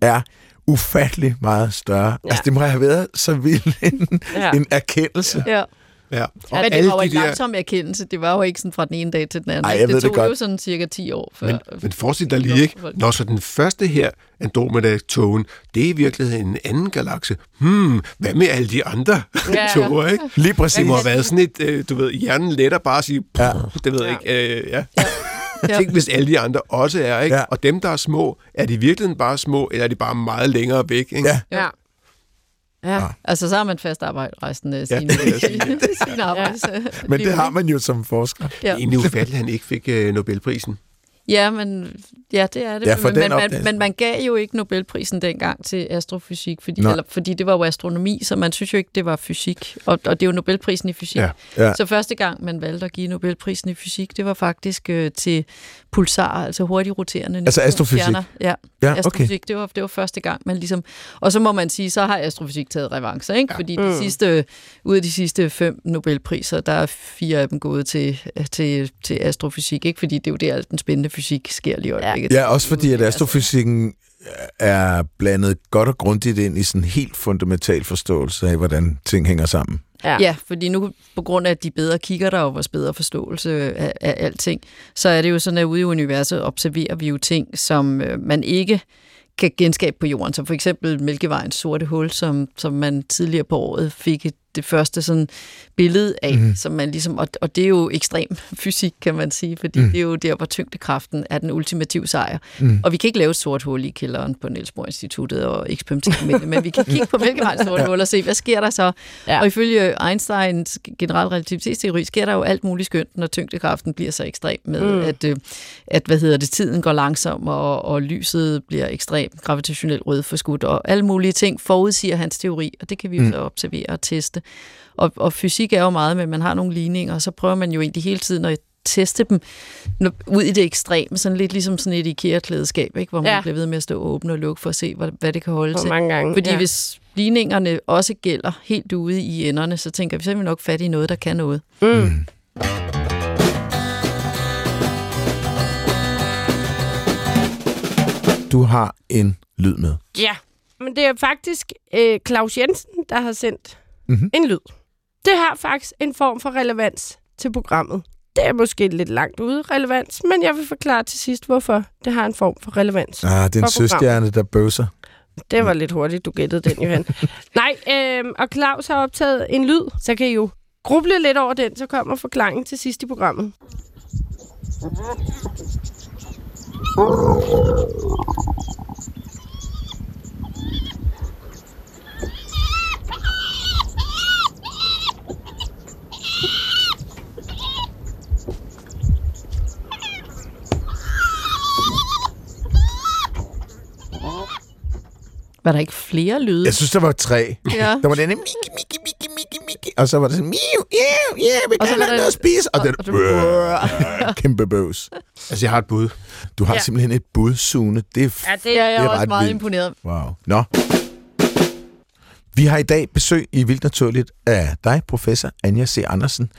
er ufattelig meget større. Ja. Altså, det må have været så vild en, ja. en erkendelse. Ja. Ja. Og Men det var jo en langsom erkendelse. Det var jo ikke sådan fra den ene dag til den anden. Ej, jeg ved det det tog jo godt. sådan cirka 10 år før. Men, men forestil dig lige, ikke? Når så den første her Andromeda-togen, det er i virkeligheden en anden galakse. Hmm, hvad med alle de andre Ja. ja. toger, ikke? Lige præcis. Det må have været sådan et, øh, du ved, hjernen letter bare at sige, Ja. det ved jeg Ja. ikke, øh, ja. Ja. Tænk, hvis alle de andre også er, ikke? Ja. Ja. Og dem, der er små, er de i virkeligheden bare små, eller er de bare meget længere væk, ikke? Ja. Ja. Ja. Altså, så har man fast arbejde resten af Ja, sin, det jeg sige, sin arbejds, Men det har man jo som forsker. Ja. Det er egentlig ufatteligt, at han ikke fik øh, Nobelprisen. Ja, men ja, det er det. Ja, men, man, opdagelse. men man gav jo ikke Nobelprisen dengang til astrofysik, fordi, eller, fordi det var jo astronomi, så man synes jo ikke, det var fysik. Og, og det er jo Nobelprisen i fysik. Ja. Ja. Så første gang, man valgte at give Nobelprisen i fysik, det var faktisk øh, til pulsar, altså hurtigt roterende Altså astrofysik? neutronstjerner. Ja, Ja, okay. astrofysik, det, var, det var første gang, man ligesom... Og så må man sige, så har astrofysik taget revanche, ikke? Ja. Fordi de Mm. sidste, ud af de sidste fem Nobelpriser, der er fire af dem gået til, til, til astrofysik, ikke? Fordi det er jo der, al den spændende fysik sker lige i øjeblikket. Ja, også fordi, at astrofysikken er blandet godt og grundigt ind i sådan en helt fundamental forståelse af, hvordan ting hænger sammen. Ja. Ja, fordi nu på grund af, at de bedre kigger der og vores bedre forståelse af, af alting, så er det jo sådan, at ude i universet observerer vi jo ting, som øh, man ikke kan genskabe på jorden. Som for eksempel Mælkevejens sorte hul, som, som man tidligere på året fik et, det første sådan billede af, mm. som man ligesom, og, og det er jo ekstrem fysik, kan man sige, fordi mm. det er jo der, hvor tyngdekraften er den ultimative sejr. Mm. Og vi kan ikke lave et sort hul i kælderen på Niels Bohr Instituttet og eksperimentere med det, men vi kan kigge på Mælkevejens sorte hul og se, hvad sker der så? Ja. Og ifølge Einsteins generelle relativitetsteori sker der jo alt muligt skønt, når tyngdekraften bliver så ekstrem med, Mm. mm. at, øh, at hvad hedder det, tiden går langsom, og, og lyset bliver ekstremt gravitationelt rødforskudt, og alle mulige ting forudsiger hans teori, og det kan vi jo Mm. så observere og teste. Og, og fysik er jo meget, men man har nogle ligninger, og så prøver man jo egentlig hele tiden at teste dem ud i det ekstreme, sådan lidt ligesom sådan et IKEA-klædeskab, ikke? hvor man Ja. bliver ved med at stå og åbne og lukke for at se, hvad, hvad det kan holde Hvor til. mange gange. Fordi ja. hvis ligningerne også gælder helt ude i enderne, så tænker vi, så er vi nok fat i noget, der kan noget. Mm. Du har en lyd med. Ja, men det er faktisk øh, Claus Jensen, der har sendt Mhm. en lyd. Det har faktisk en form for relevans til programmet. Det er måske lidt langt ude relevans, men jeg vil forklare til sidst, hvorfor det har en form for relevans. Ah, det er en søstjerne, der bøvser. Det var lidt hurtigt, du gættede den, Johan. Nej, øh, og Claus har optaget en lyd, så kan I jo gruble lidt over den, så kommer forklaringen til sidst i programmet. Var der ikke flere lyde? Jeg synes, der var tre. Ja. Der var denne miki, miki, miki, miki, miki. Og så var det sådan, miu, yeah, yeah, vi Og så kan var have der- noget at spise. Og, og- den, og det- kæmpe bøvs. Altså, jeg har et bud. Du har Ja. simpelthen et bud, Sune. Det er Ja, det, Ja, jeg er, Det er også ret meget vildt. imponeret. Wow. Nå. Vi har i dag besøg i Vildt Naturligt af dig, professor Anja C. Andersen,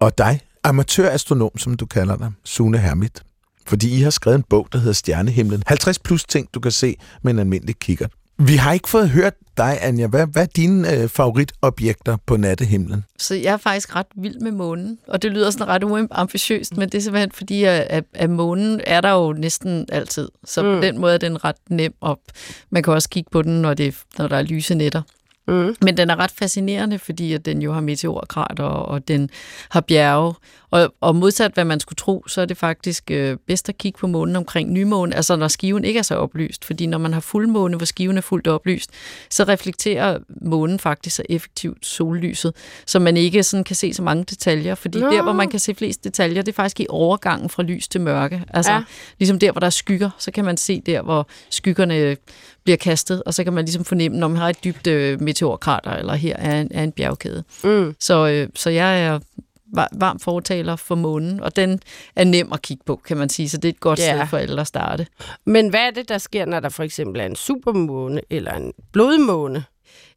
og dig, amatørastronom, som du kalder dig, Sune Hermit. Fordi I har skrevet en bog, der hedder Stjernehimlen. 50 plus ting, du kan se med en almindelig kikkert. Vi har ikke fået hørt dig, Anja. Hvad, hvad er dine øh, favoritobjekter på nattehimlen? Så jeg er faktisk ret vild med månen, og det lyder sådan ret uambitiøst, men det er simpelthen fordi, at, at månen er der jo næsten altid. Så mm. på den måde er den ret nem op. Man kan også kigge på den, når, det, når der er lyse nætter. Mm. Men den er ret fascinerende, fordi at den jo har meteorkrater, og den har bjerge. Og, og modsat hvad man skulle tro, så er det faktisk øh, bedst at kigge på månen omkring nymåne, altså når skiven ikke er så oplyst. Fordi når man har fuldmåne, hvor skiven er fuldt oplyst, så reflekterer månen faktisk så effektivt sollyset, så man ikke sådan kan se så mange detaljer. Fordi Nå. der, hvor man kan se flest detaljer, det er faktisk i overgangen fra lys til mørke. Altså ja. ligesom der, hvor der er skygger, så kan man se der, hvor skyggerne bliver kastet, og så kan man ligesom fornemme, når man har et dybt øh, meteorkrater, eller her er en, er en bjergkæde. Mm. Så, øh, så jeg er varm fortaler for månen, og den er nem at kigge på, kan man sige, så det er et godt ja. sted for alle at starte. Men hvad er det, der sker, når der for eksempel er en supermåne eller en blodmåne?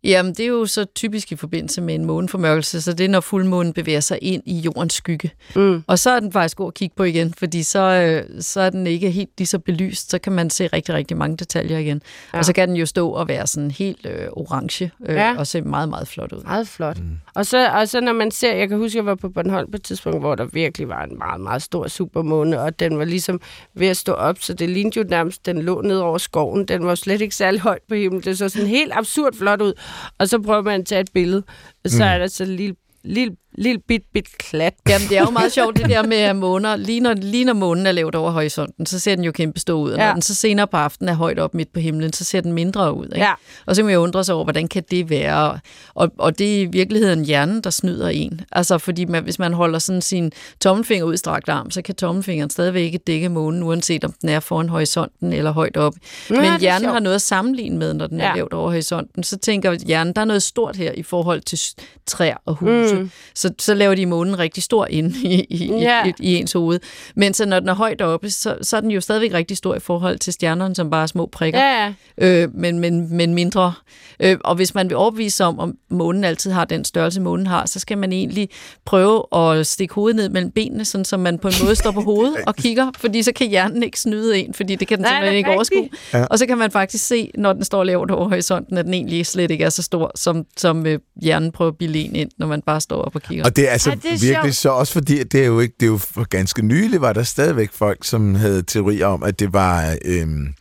Jamen, det er jo så typisk i forbindelse med en måneformørkelse, så det er, når fuldmånen bevæger sig ind i jordens skygge. Mm. Og så er den faktisk god at kigge på igen, fordi så, øh, så er den ikke helt lige så belyst, så kan man se rigtig, rigtig mange detaljer igen. Ja. Og så kan den jo stå og være sådan helt øh, orange, øh, ja. og se meget, meget flot ud. Meget flot. Mm. Og, så, og så når man ser, jeg kan huske, jeg var på Bornholm på et tidspunkt, hvor der virkelig var en meget, meget stor supermåne, og den var ligesom ved at stå op, så det lignede jo nærmest, den lå ned over skoven. Den var slet ikke særlig højt på himlen. Det så sådan helt absurd flot ud. Og så prøver man at tage et billede, og så mm. er der så en lille, lille lille bit, bit klat. Jamen, det er jo meget sjovt, det der med måner. Lige når, lige når månen er lavt over horisonten, så ser den jo kæmpe stor ud. Og ja. når den så senere på aftenen er højt op midt på himlen, så ser den mindre ud. Ikke? Ja. Og så må jeg undre sig over, hvordan kan det være? Og, og det er i virkeligheden hjernen, der snyder en. Altså, fordi man, hvis man holder sådan sin tommelfinger ud i strakt arm, så kan tommelfingeren stadigvæk ikke dække månen, uanset om den er foran horisonten eller højt op. Ja, Men hjernen har noget at sammenligne med, når den er ja. lavt over horisonten. Så tænker hjernen, der er noget stort her i forhold til træer og huse. Mm. Så, så laver de månen rigtig stor ind i, i, ja. i, i ens hoved. Men så når den er højt oppe, så, så er den jo stadigvæk rigtig stor i forhold til stjernerne, som bare er små prikker. Ja. Øh, men, men, men mindre. Øh, og hvis man vil overbevise om, om månen altid har den størrelse, månen har, så skal man egentlig prøve at stikke hovedet ned mellem benene, sådan så man på en måde står på hovedet og kigger, fordi så kan hjernen ikke snyde en, fordi det kan den Nej, simpelthen ikke overskue. Ja. Og så kan man faktisk se, når den står lavt over horisonten, at den egentlig slet ikke er så stor, som, som øh, hjernen prøver at bilde en ind, når man bare står op og kigger. Og det er altså Ej, det er virkelig sjovt. så også fordi, det er jo ikke, det er jo for ganske nylig, var der stadigvæk folk, som havde teorier om, at det var øhm,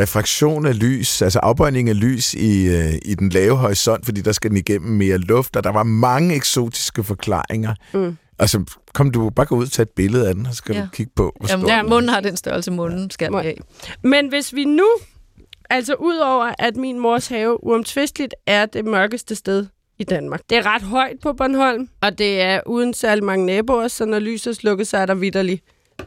refraktion af lys, altså afbøjning af lys i, øh, i den lave horisont, fordi der skal den igennem mere luft, og der var mange eksotiske forklaringer. Mm. Altså, kom du bare gå ud og tage et billede af den, og så kan ja. du kigge på, hvor Jamen, ja, munden har den størrelse, munden skal have. Men hvis vi nu, altså udover at min mors have uomtvisteligt er det mørkeste sted i Danmark. Det er ret højt på Bornholm, og det er uden særlig mange naboer, så når lyset slukker, så er der vidderligt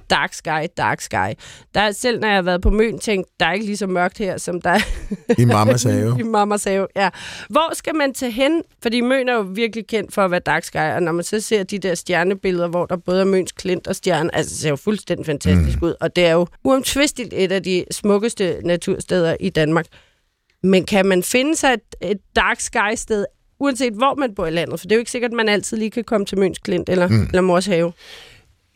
dark sky, dark sky. Der er, selv når jeg har været på Møn, tænkt, der er ikke lige så mørkt her, som der I Mamas have. I Mamas have, ja. Hvor skal man tage hen? Fordi Møn er jo virkelig kendt for at være dark sky, og når man så ser de der stjernebilleder, hvor der både er Møns klint og stjerne, altså det ser jo fuldstændig fantastisk mm. ud, og det er jo uomtvisteligt et af de smukkeste natursteder i Danmark. Men kan man finde sig et, et dark sky sted uanset hvor man bor i landet, for det er jo ikke sikkert, at man altid lige kan komme til Møns Klint eller, mm. eller Mors Have.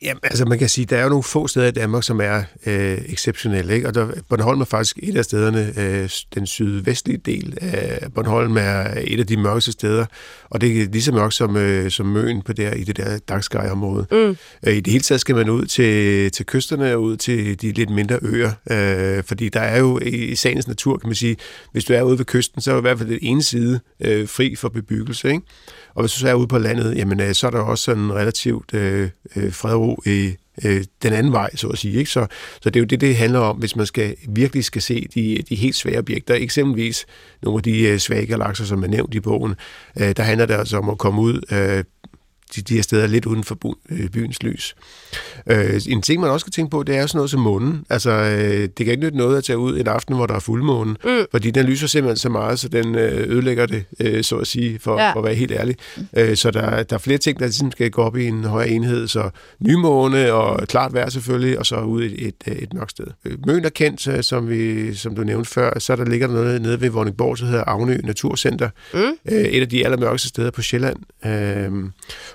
Jamen, altså man kan sige, der er jo nogle få steder i Danmark, som er øh, exceptionelle, ikke? og der, Bornholm er faktisk et af stederne, øh, den sydvestlige del af Bornholm er et af de mørkeste steder, og det er lige så mørkt som, øh, som Møn på der, i det der Dagsky-område. Mm. Øh, I det hele taget skal man ud til, til kysterne og ud til de lidt mindre øer, øh, fordi der er jo i sagens natur, kan man sige, hvis du er ude ved kysten, så er i hvert fald den ene side øh, fri for bebyggelse, ikke? Og hvis du så er ude på landet, jamen, øh, så er der også sådan relativt øh, øh, fred og ro i øh, den anden vej, så at sige. Ikke? Så, så det er jo det, det handler om, hvis man skal virkelig skal se de, de helt svære objekter. Eksempelvis nogle af de øh, svage galakser, som er nævnt i bogen. Øh, der handler det altså om at komme ud øh, de, de her steder lidt uden for øh, byens lys. Øh, en ting, man også skal tænke på, det er sådan noget som månen. Altså, øh, det kan ikke nytte noget at tage ud en aften, hvor der er fuldmåne, mm. fordi den lyser simpelthen så meget, så den øh, ødelægger det, øh, så at sige, for, ja. for at være helt ærlig. Øh, så der, der er flere ting, der ligesom skal gå op i en højere enhed. Så nymåne og klart vejr selvfølgelig, og så ud et, et, et mørkt sted. Øh, Møn er kendt, som, vi, som du nævnte før, så der ligger der noget nede ved Vordingborg, der hedder Avnø Naturcenter. Mm. Øh, et af de allermørkeste steder på Sjælland. Øh,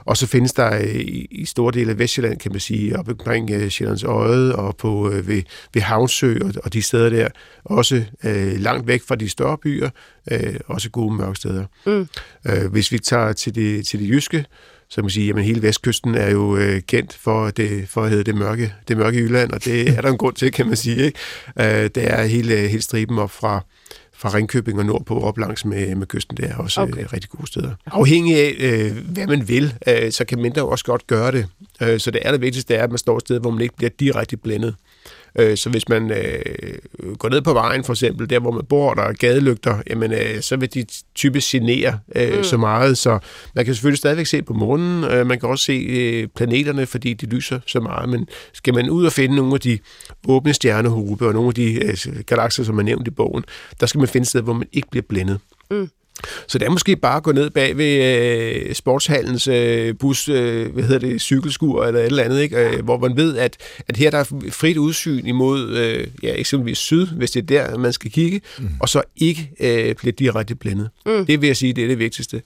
Og så findes der øh, i, i store dele af Vestjylland, kan man sige, op omkring øh, Sjællands Øde og på, øh, ved, ved Havnsø og, og de steder der, også øh, langt væk fra de større byer, øh, også gode mørkesteder. Mm. Øh, hvis vi tager til det, til det jyske, så kan man sige, at hele vestkysten er jo øh, kendt for, det, for at hedde det mørke, det mørke Jylland, og det er der en grund til, kan man sige. Ikke? Øh, det er hele, hele striben op fra, fra Ringkøbing og nordpå op langs med, med kysten. Det er også Okay. okay. rigtig gode steder. Afhængig af, øh, hvad man vil, øh, så kan mindre jo også godt gøre det. Øh, så det allervigtigste er, at man står et sted, hvor man ikke bliver direkte blændet. Øh, Så hvis man øh, går ned på vejen, for eksempel, der hvor man bor, der er gadelygter, jamen, øh, så vil de typisk genere øh, mm. så meget. Så man kan selvfølgelig stadigvæk se på månen. Øh, man kan også se øh, planeterne, fordi de lyser så meget. Men skal man ud og finde nogle af de åbne stjernehobe og nogle af de øh, galakser, som er nævnt i bogen, der skal man finde et sted, hvor man ikke bliver blændet. Mm. Så det er måske bare at gå ned bag ved øh, sportshallens øh, bus, øh, hvad hedder det, cykelskur eller et eller andet, ikke? Øh, hvor man ved, at, at her der er frit udsyn imod øh, ja, eksempelvis syd, hvis det er der, man skal kigge, mm. og så ikke øh, bliver direkte blændet. Mm. Det vil jeg sige, det er det vigtigste.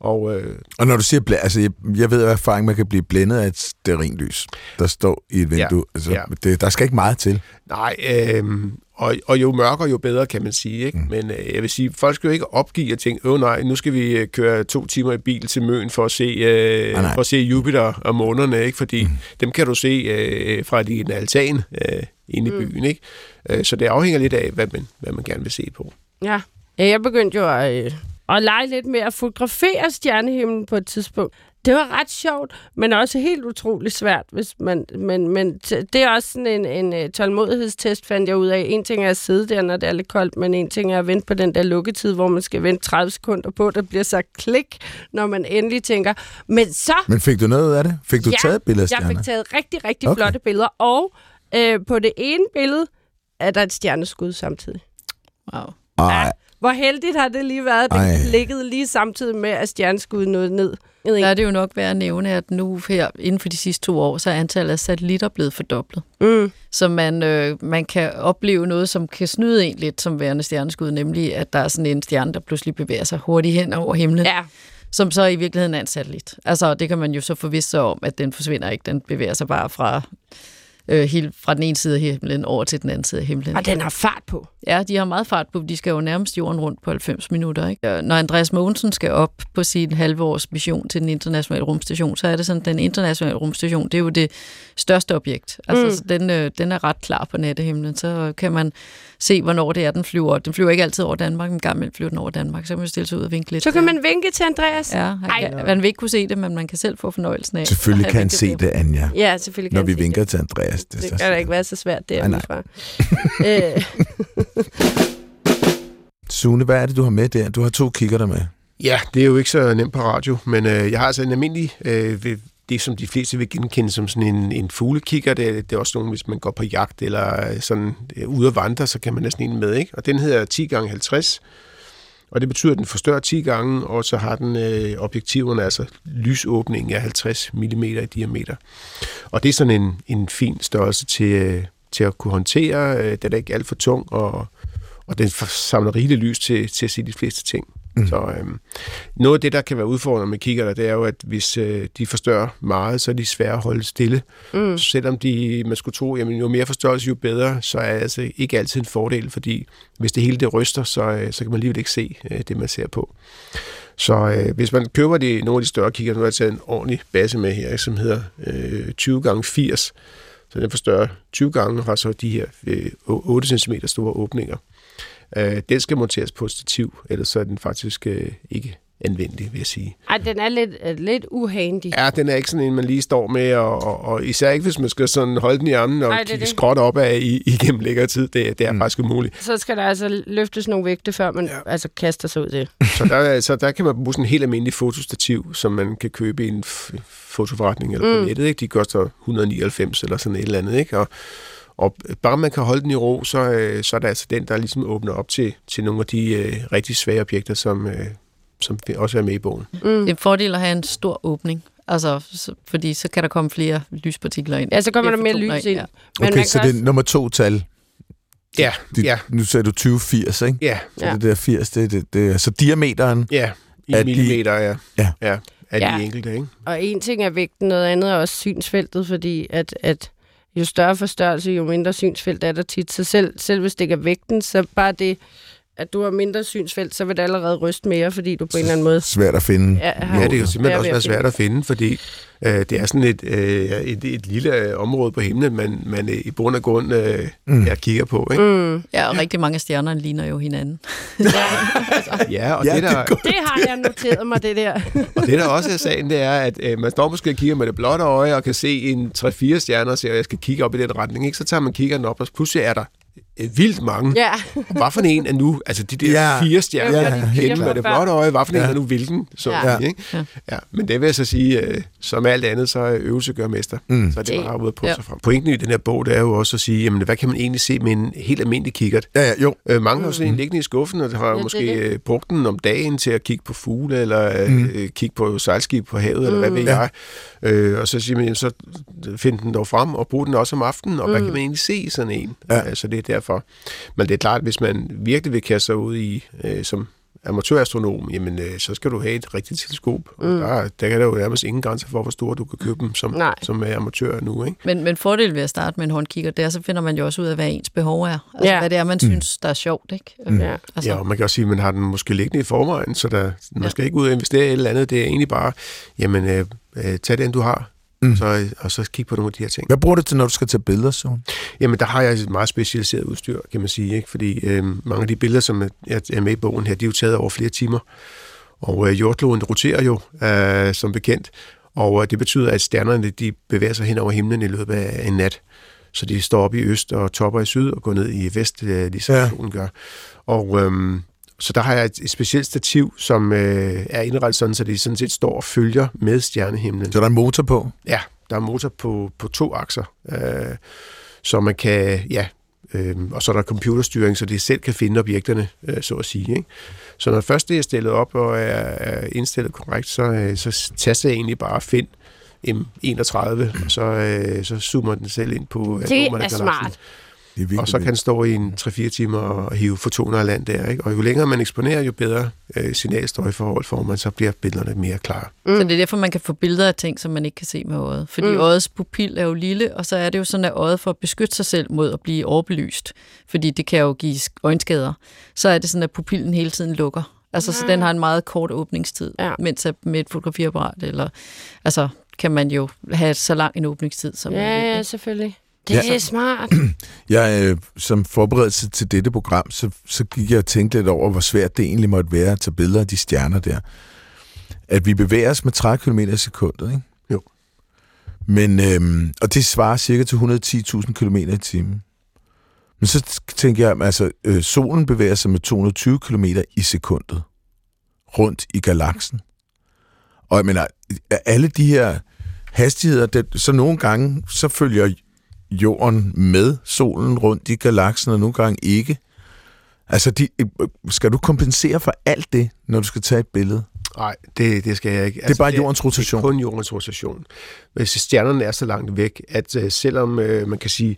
Og øh, Og når du siger, blæ- altså jeg, jeg ved af erfaring, man kan blive blændet af et stearinlys, der står i et vindue. Ja, Altså, ja. Det, der skal ikke meget til. nej, øh, og, og jo mørkere, jo bedre, kan man sige. Ikke? Mm. Men øh, jeg vil sige, folk skal jo ikke opgive og tænke, åh nej, nu skal vi øh, køre to timer i bil til Møn for at se, øh, nej. for at se Jupiter og månerne, ikke? fordi mm. dem kan du se øh, fra din altan øh, inde i byen. Ikke? Øh, så det afhænger lidt af, hvad man, hvad man gerne vil se på. Ja. ja jeg begyndte jo at, øh, at lege lidt med at fotografere stjernehimlen på et tidspunkt. Det var ret sjovt, men også helt utroligt svært. Hvis man, men, men det er også sådan en, en øh, tålmodighedstest, fandt jeg ud af. En ting er at sidde der, når det er lidt koldt, men en ting er at vente på den der lukketid, hvor man skal vente 30 sekunder på, at der bliver sagt klik, når man endelig tænker. Men så Men fik du noget af det? Fik du Ja, taget billeder af jeg fik taget rigtig, rigtig okay. flotte billeder. Og øh, på det ene billede er der et stjerneskud samtidig. Wow. Ej, Hvor heldigt har det lige været, at det ligget lige samtidig med, at stjerneskuddet nåede ned. Der er det jo nok værd at nævne, at nu her inden for de sidste to år, så er antallet af satellitter blevet fordoblet. Mm. Så man, øh, man kan opleve noget, som kan snyde en lidt som værende stjerneskud, nemlig at der er sådan en stjerne, der pludselig bevæger sig hurtigt hen over himlen, Ja, som så i virkeligheden er en satellit. Altså, det kan man jo så forvisse sig om, at den forsvinder ikke. Den bevæger sig bare fra, øh, helt fra den ene side af himlen over til den anden side af himlen. og den har fart på. Ja, de har meget fart på. De skal jo nærmest jorden rundt på 90 minutter. Ikke? Øh, Når Andreas Mogensen skal op på sin halvårs mission til den internationale rumstation, så er det sådan, at den internationale rumstation, det er jo det største objekt. Altså, Mm. så den, øh, den er ret klar på nattehimlen. Så kan man se, hvornår det er, den flyver. Den flyver ikke altid over Danmark, men gammel flyver den over Danmark. Så kan man stille sig ud og vinke lidt. Så kan man vinke til Andreas. Ja, han, Ej. kan, man vil ikke kunne se det, men man kan selv få fornøjelsen af. selvfølgelig kan han se til det, Anja. Ja, selvfølgelig kan Når vi vinker det. til Andreas. Det, er Det kan da ikke være så svært Nej, nej. Sune, hvad er det, du har med der? Du har to kigger der med. Ja, det er jo ikke så nemt på radio, men øh, jeg har altså en almindelig, øh, ved- det som de fleste vil genkende som sådan en, en fuglekikker. Det, er- det er også nogen, hvis man går på jagt eller øh, sådan øh, ude at vandre, så kan man næsten en med, ikke? Og den hedder 10 x 50 og det betyder, at den forstørrer 10 gange, og så har den øh, objektiverne, altså lysåbningen er 50 mm i diameter. Og det er sådan en, en fin størrelse til, øh, til at kunne håndtere. Øh, den er ikke alt for tung, og, og den samler rigeligt lys til, til at se de fleste ting. Mm. Så øhm, noget af det, der kan være udfordrende med kikkerter, det er jo, at hvis øh, de forstørrer meget, så er de svære at holde stille. Mm. Selvom de, man skulle tro, jamen jo mere forstørrelse, jo bedre, så er det altså ikke altid en fordel, fordi hvis det hele det ryster, så, øh, så kan man alligevel ikke se øh, det, man ser på. Så øh, hvis man køber de, nogle af de større kigger, nu har jeg taget en ordentlig base med her, som hedder øh, 20 gange 80 så den forstørrer 20 gange, og har så de her øh, 8 cm store åbninger. Øh, den skal monteres på et stativ, ellers så er den faktisk øh, ikke anvendelig, vil jeg sige. ej, den er lidt, øh, lidt uhandy. Ja, den er ikke sådan en, man lige står med, og, og, og især ikke, hvis man skal sådan holde den i armen og Ej, kigge det. skråt op af i, igennem længere tid. Det, det er mm. faktisk umuligt. Så skal der altså løftes nogle vægte, før man ja. altså kaster sig ud i det. Så der, så der kan man bruge sådan en helt almindelig fotostativ, som man kan købe i en fotoforretning eller på Mm. nettet. Ikke? De koster 199 eller sådan et eller andet. Ikke? Og, og bare man kan holde den i ro, så, øh, så er det altså den, der ligesom åbner op til, til nogle af de øh, rigtig svage objekter, som, øh, som også er med i bogen. Mm. Det er en fordel at have en stor åbning. Altså, så, fordi så kan der komme flere lyspartikler ind. Ja, så kommer der mere lys ind. Ja. Men Okay, så kan det er nummer to tal. Ja, De, ja, Nu sagde du 2080, ikke? ja, Så Ja. det der 80, det, det, det er så diameteren. ja. I At de- millimeter, ja. Ja. ja. af Ja. de enkelte. Ikke? Og en ting er vægten, noget andet er også synsfeltet, fordi at, at jo større forstørrelse, jo mindre synsfelt er der tit. Så selv, selv hvis det ikke er vægten, så bare det, at du har mindre synsfelt, så vil det allerede ryste mere, fordi du på en eller anden måde... Svært at finde. Ja, Ja, det kan simpelthen også være svært at finde, fordi øh, det er sådan et, øh, et, et lille øh, område på himlen, man, man øh, i bund og grund øh, mm. jeg kigger på. Ikke? Mm. Ja, og rigtig mange af stjernerne ligner jo hinanden. Ja, og, Ja, det, det der, er godt. Det har jeg noteret mig, det der. og det der også er sagen, det er, at øh, man står måske og kigger med det blotte øje og kan se en 3-4 stjerner og siger, at jeg skal kigge op i den retning. Ikke? Så tager man kiggeren op, og pludselig er der øh, vildt mange. Ja, Hvad for en er nu? Altså de der Ja. ja. fire stjerner, Ja, ja, ja, kender med det blotte øje. Hvad for en Ja. er nu hvilken? Så, Ja. ja. Ikke? Ja. Ja. Men det vil jeg så sige, øh, som alt andet, så er øvelse gør mester. Mm. Så er det Det- bare ude på ja. sig frem. Pointen i den her bog, det er jo også at sige, jamen, hvad kan man egentlig se med en helt almindelig kikkert? Ja, ja, jo. Øh, mange har jo sådan en liggende i skuffen, og har Ja, ja, det er måske det. øh, brugt den om dagen til at kigge på fugle, eller øh, Mm. øh, kigge på sejlskib på havet, eller hvad ved Ja. jeg. Øh, og så siger man, så find den dog frem, og brug den også om aftenen, og hvad kan man egentlig se sådan en? Ja. Altså, det er derfor. Men det er klart, hvis man virkelig vil kaste sig ud i, øh, som amatørastronom, jamen, øh, så skal du have et rigtigt teleskop. Og Mm. der, der kan der jo nærmest ingen grænser for, hvor store du kan købe dem som, Nej. som er amatør nu, ikke? Men, men fordelen ved at starte med en håndkigger, det er, så finder man jo også ud af, hvad ens behov er. Altså, Ja. hvad det er, man synes, der er sjovt, ikke? Mm. ja. Altså, Ja, og man kan også sige, at man har den måske liggende i forvejen, så der, man Ja. skal ikke ud og investere i et eller andet. Det er egentlig bare, jamen, øh, øh, tag den, du har, Mm. så, og så kig på nogle af de her ting. Hvad bruger du til, når du skal tage billeder, så? Jamen, der har jeg et meget specialiseret udstyr, kan man sige, ikke? fordi øh, mange af de billeder, som er, er med i bogen her, de er jo taget over flere timer. Og øh, jordkloden roterer jo, øh, som bekendt, og øh, det betyder, at stjernerne de bevæger sig hen over himlen i løbet af en nat. Så de står op i øst og topper i syd og går ned i vest, øh, ligesom ja. solen gør. Og øhm, så der har jeg et, et specielt stativ, som øh, er indrettet sådan, så det sådan set står og følger med stjernehimlen. Så er der en motor på? Ja, der er motor på, på to akser, øh, så man kan, ja, øh, og så er der computerstyring, så det selv kan finde objekterne, øh, så at sige. Ikke? Så når først det er stillet op og er, er indstillet korrekt, så, øh, så taster jeg egentlig bare find M31, og så, øh, så zoomer den selv ind på Det atomerne af er smart. Det er Og så kan den stå i en 3-4 timer og hive fotoner af land der. Ikke? Og jo længere man eksponerer, jo bedre øh, signalstøjforhold får man, så bliver billederne mere klare. Så det er derfor, man kan få billeder af ting, som man ikke kan se med øjet. Fordi Mm. mm. øjets pupil er jo lille, og så er det jo sådan, at øjet for at beskytte sig selv mod at blive overbelyst, fordi det kan jo give sk- øjenskader, så er det sådan, at pupillen hele tiden lukker. Altså, så den har en meget kort åbningstid, Ja. mens at med et fotografiapparat, eller altså, kan man jo have så lang en åbningstid som Ja, muligt, ja, selvfølgelig. Det Ja. er smart. Jeg, øh, som forberedelse til dette program, så, så gik jeg og tænkte lidt over, hvor svært det egentlig måtte være at tage billeder af de stjerner der. At vi bevæger os med 30 km i sekundet, ikke? Jo. Men, øhm, og det svarer cirka til 110.000 km i timen. Men så tænker jeg, altså, øh, solen bevæger sig med 220 km i sekundet rundt i galaksen. Og jeg mener, alle de her hastigheder, det, så nogle gange, så følger jorden med solen rundt i galaksen, og nogle gange ikke. Altså, de, skal du kompensere for alt det, når du skal tage et billede? Nej, det, det skal jeg ikke. Det er bare jordens rotation. Det er kun jordens rotation. Hvis stjernerne er så langt væk, at øh, selvom øh, man kan sige,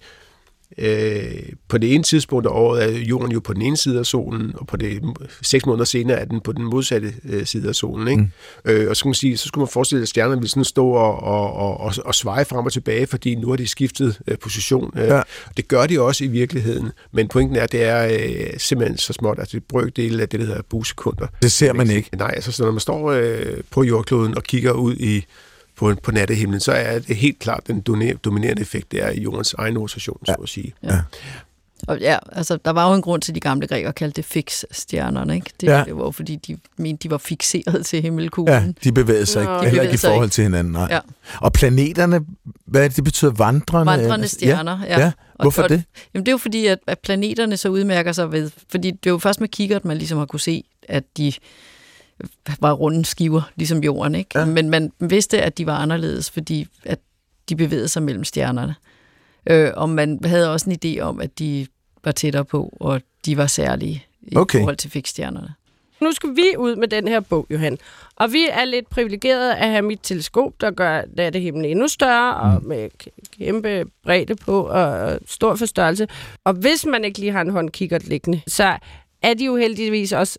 øh, på det ene tidspunkt af året er jorden jo på den ene side af solen, og på det seks måneder senere er den på den modsatte øh, side af solen. Ikke? Mm. Øh, og så, kan man sige, så skulle man forestille sig, at stjernerne ville sådan stå og, og, og, og, og sveje frem og tilbage, fordi nu har de skiftet øh, position. Øh, Ja. Det gør de også i virkeligheden, men pointen er, at det er øh, simpelthen så småt, at det er brøkdel af det, der hedder busekunder. Det ser man ikke. Nej, altså så når man står øh, på jordkloden og kigger ud i på, på nattehimlen, så er det helt klart den dominerende effekt, det er i jordens egen rotation, ja. så at sige. Og ja, altså, der var jo en grund til, at de gamle grækere kaldte det fix-stjernerne, ikke? Det, Ja. ja. det var jo, fordi de mente, de var fixeret til himmelkuglen. Ja, de bevægede sig Nå. ikke, De heller ikke i forhold ikke. til hinanden. Nej. Ja. Og planeterne, hvad det, det betyder? Vandrende? Vandrende stjerner, ja. Ja, Og- hvorfor og- det? Jamen det er jo fordi, at, at planeterne så udmærker sig ved, fordi det er jo først med kikkert, man ligesom har kunne se, at de var runde skiver, ligesom jorden, ikke? Ja. Men man vidste, at de var anderledes, fordi at de bevægede sig mellem stjernerne. Øh, og man havde også en idé om, at de var tættere på, og de var særlige i Okay. forhold til fikstjernerne. Nu skal vi ud med den her bog, Johan. Og vi er lidt privilegerede at have mit teleskop, der gør nattehimlen endnu større, og med k- kæmpe bredde på og stor forstørrelse. Og hvis man ikke lige har en håndkikkert liggende, så er de jo heldigvis også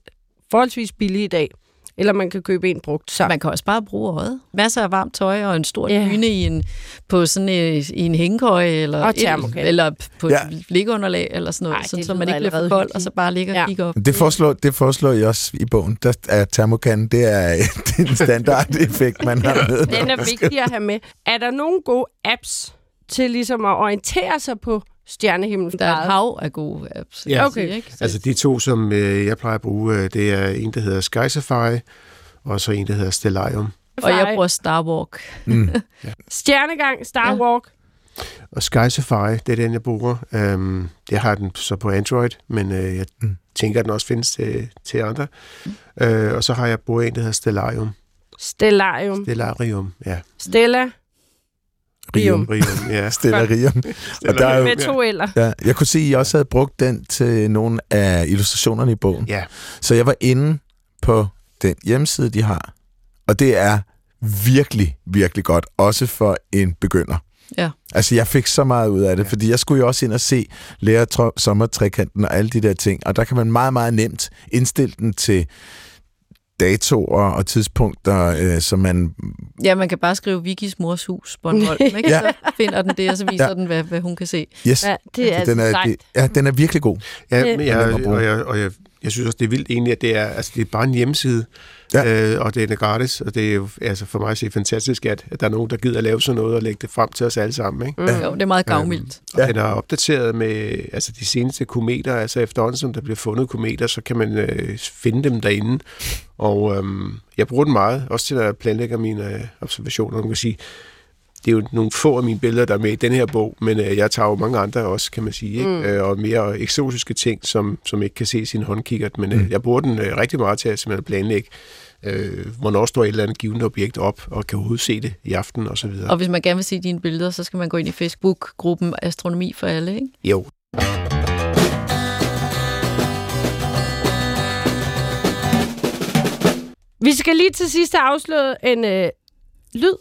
forholdsvis billige i dag. Eller man kan købe en brugt. Så. Man kan også bare bruge øjet. Masser af varmt tøj og en stor yeah. dyne i en, på sådan en, i en hængekøje, eller, Og et- eller på Ja. et liggeunderlag, eller sådan noget, Ej, sådan, så man ikke bliver for kold, og så bare ligger og Ja. kigger op. Det foreslår, det foreslår jeg også i bogen, der er termokanden, det er, det er en standard-effekt, man har med. Den er vigtig at have med. Er der nogle gode apps til ligesom at orientere sig på stjernehimlen? Der er et hav af gode apps. Ja. Okay. Ikke? Så, Altså de to, som øh, jeg plejer at bruge, øh, det er en, der hedder Sky Safari, og så en, der hedder Stellarium. og jeg bruger Starwalk. Mm. Stjernegang, Starwalk. Og Sky Safari, det er den, jeg bruger. Um, jeg har den så på Android, men øh, jeg Mm. tænker, at den også findes til, til andre. Uh, og så har jeg brugt en, der hedder Stellarium. Stellarium. Stellarium, ja. Stella. Rium. Rium, ja. Stellarium. Og der er jo, Med to eller. ja, jeg kunne se, at I også havde brugt den til nogle af illustrationerne i bogen. Ja, Så jeg var inde på den hjemmeside, de har. Og det er virkelig, virkelig godt. Også for en begynder. Ja. Altså, jeg fik så meget ud af det, fordi jeg skulle jo også ind og se lære sommertrekanten og alle de der ting. Og der kan man meget, meget nemt indstille den til datoer og tidspunkter, øh, som man... Ja, man kan bare skrive Vikis mors hus, Bornholm, ikke? Ja. Så finder den det, og så viser Ja. den, hvad, hvad hun kan se. Yes, Ja, det er den, er, det, ja, den er virkelig god. ja Det- men jeg, og, jeg, og jeg, jeg synes også, det er vildt egentlig, at det er, altså, det er bare en hjemmeside, Ja. øh, og det er gratis, og det er jo altså, for mig at se fantastisk, at, at der er nogen, der gider at lave sådan noget og lægge det frem til os alle sammen. Ikke? Mm. Jo, det er meget gavmildt. Ja. ja. den er opdateret med altså, de seneste kometer, altså efterhånden som der bliver fundet kometer, så kan man øh, finde dem derinde. Og øhm, jeg bruger den meget, også til at planlægge mine øh, observationer. Man kan sige, det er jo nogle få af mine billeder, der er med i den her bog, men øh, jeg tager jo mange andre også, kan man sige, ikke? Mm. Øh, og mere eksotiske ting, som, som ikke kan se i sin håndkikkert. Men øh, Mm. jeg bruger den øh, rigtig meget til at simpelthen planlægge, øh, hvornår står et eller andet givet objekt op, og kan overhovedet se det i aften og så videre. Og hvis man gerne vil se dine billeder, så skal man gå ind i Facebook-gruppen Astronomi for alle, ikke? Jo, Vi skal lige til sidst have afslået en øh, lyd.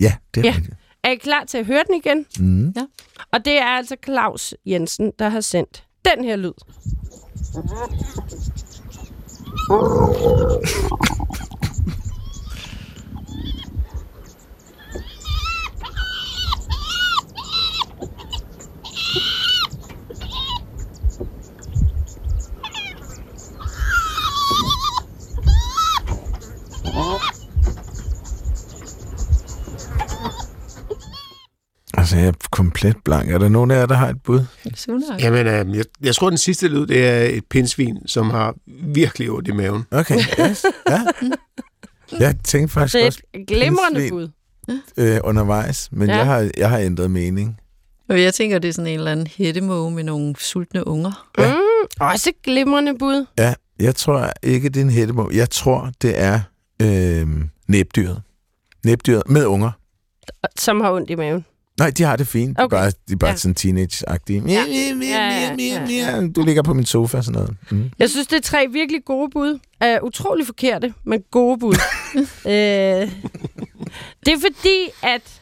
Ja, det er Ja. ja. rigtigt. Er I klar til at høre den igen? Mm. Og det er altså Claus Jensen, der har sendt den her lyd. Altså, jeg er komplet blank. Er der nogen af jer, der har et bud? Suna. Jamen, øh, jeg, jeg tror, den sidste lyd, det er et pindsvin, som har virkelig ondt i maven. Okay, yes. ja. Jeg tænkte faktisk Det er også et glimrende bud. øh, undervejs, men Ja. jeg, har, jeg har ændret mening. Og jeg tænker, det er sådan en eller anden hættemåge med nogle sultne unger. Ja. Mm, også et glimrende bud. Ja, jeg tror ikke, det er en hættemål. Jeg tror, det er øh, næbdyret. Næbdyret med unger. Som har ondt i maven. Nej, de har det fint. De er Okay. bare, de er bare Ja. sådan teenage-agtige. Ja. Ja. Ja, ja. Du ligger på min sofa og sådan noget. Mm. Jeg synes, det er tre virkelig gode bud. Uh, utrolig forkerte, men gode bud. uh, det er fordi, at...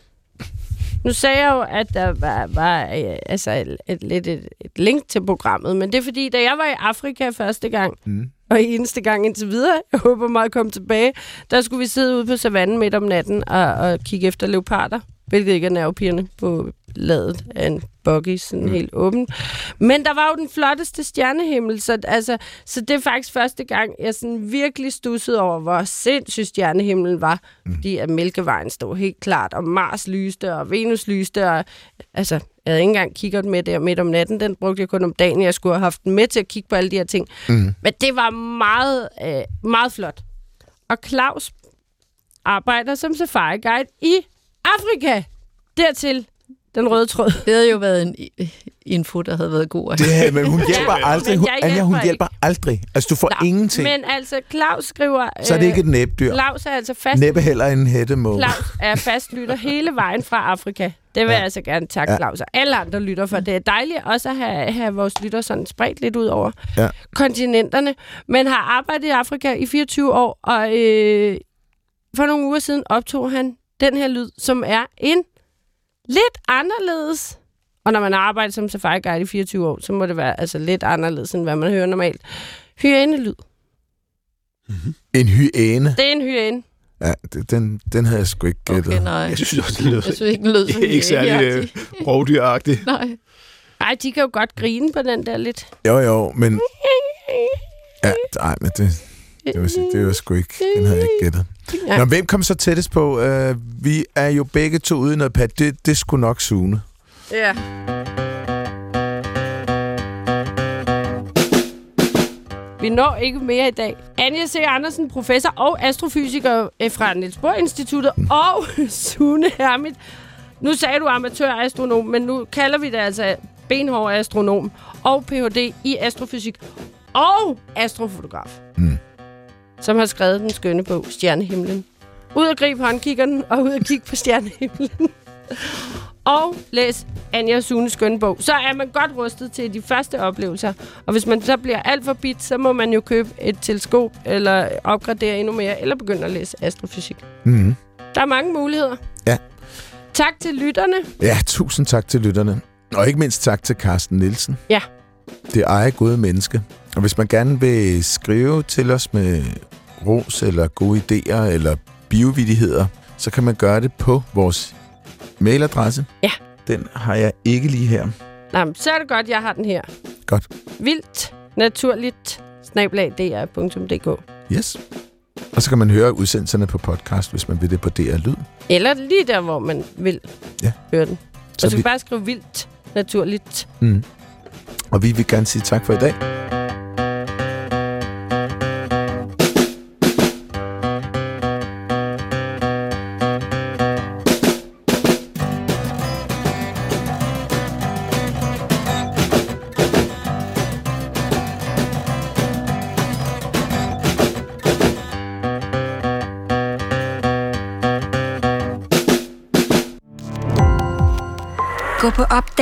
Nu sagde jeg jo, at der var, var uh, altså et, et, lidt et, et link til programmet, men det er fordi, da jeg var i Afrika første gang, Mm. og eneste gang indtil videre, jeg håber meget at komme tilbage, der skulle vi sidde ude på savannen midt om natten og, og kigge efter leoparder, hvilket ikke er nervepirrende på ladet af en buggy, sådan mm. helt åben. Men der var jo den flotteste stjernehimmel, så, altså, så det er faktisk første gang, jeg sådan virkelig stussede over, hvor sindssygt stjernehimlen var, mm. fordi at Mælkevejen stod helt klart, og Mars lyste, og Venus lyste, og altså, jeg havde ikke engang kigget med der midt om natten, den brugte jeg kun om dagen, jeg skulle have haft den med til at kigge på alle de her ting. Mm. Men det var meget, øh, meget flot. Og Claus arbejder som safari-guide i Afrika. Dertil den røde tråd. Det havde jo været en info, der havde været god. er- men hun hjælper Ja, aldrig. Hun, Anja, hun hjælper hjælper aldrig. Altså, du får Nå, ingenting. Men altså, Claus skriver... Så er det ikke et næbdyr. Claus er altså fast... Næppe heller en hættemål. Claus er fast lytter hele vejen fra Afrika. Det vil ja. Ja. jeg altså gerne takke Ja. Claus og alle andre lytter for. Det er dejligt også at have, have vores lytter sådan spredt lidt ud over Ja. kontinenterne. Men har arbejdet i Afrika i 24 år, og øh, for nogle uger siden optog han den her lyd, som er en lidt anderledes. Og når man har arbejdet som safari guide i 24 år, så må det være altså lidt anderledes, end hvad man hører normalt. Hyænelyd. En hyæne. Det er en hyæne. Ja, det, den, den havde jeg sgu ikke gættet. Okay, nej. Jeg synes også, det lyder Jeg synes ikke, den lød så ikke særlig øh, hyæneagtig. rovdyragtigt. Nej. Ej, de kan jo godt grine på den der lidt. Jo, jo, men... Ja, nej, men det, det, sige, det var sgu ikke... Den havde jeg ikke gættet. Nå, hvem kom så tættest på? Uh, vi er jo begge to ude i noget pat. Det, det skulle nok Sune. Ja. Vi når ikke mere i dag. Anja C. Andersen, professor og astrofysiker øh, fra Niels Bohr Instituttet, og Sune Hermit. Nu sagde du amatør-astronom, men nu kalder vi det altså benhård astronom og Ph.D. i astrofysik og astrofotograf, Mm. Som har skrevet den skønne bog Stjernehimlen. Ud og grib håndkiggeren og ud og kigge på stjernehimlen. og læs Anja Sunes skønne bog, så er man godt rustet til de første oplevelser. Og hvis man så bliver alt for bit, så må man jo købe et teleskop, eller opgradere endnu mere, eller begynde at læse astrofysik. Mm. Der er mange muligheder. Ja. Tak til lytterne. Ja, tusind tak til lytterne. Og ikke mindst tak til Carsten Nielsen. Ja. Det ejer gode menneske. Og hvis man gerne vil skrive til os med ros eller gode idéer eller biovidigheder, så kan man gøre det på vores mailadresse. Ja. Den har jeg ikke lige her. Nå, men så er det godt, jeg har den her. Godt. Vildt, naturligt, snablag.dr.dk Yes. Og så kan man høre udsendelserne på podcast, hvis man vil det på DR Lyd. Eller lige der, hvor man vil Ja. høre den. Så Og så vi- vi... bare skrive vildt, naturligt. Mm. Og vi vil gerne sige tak for i dag.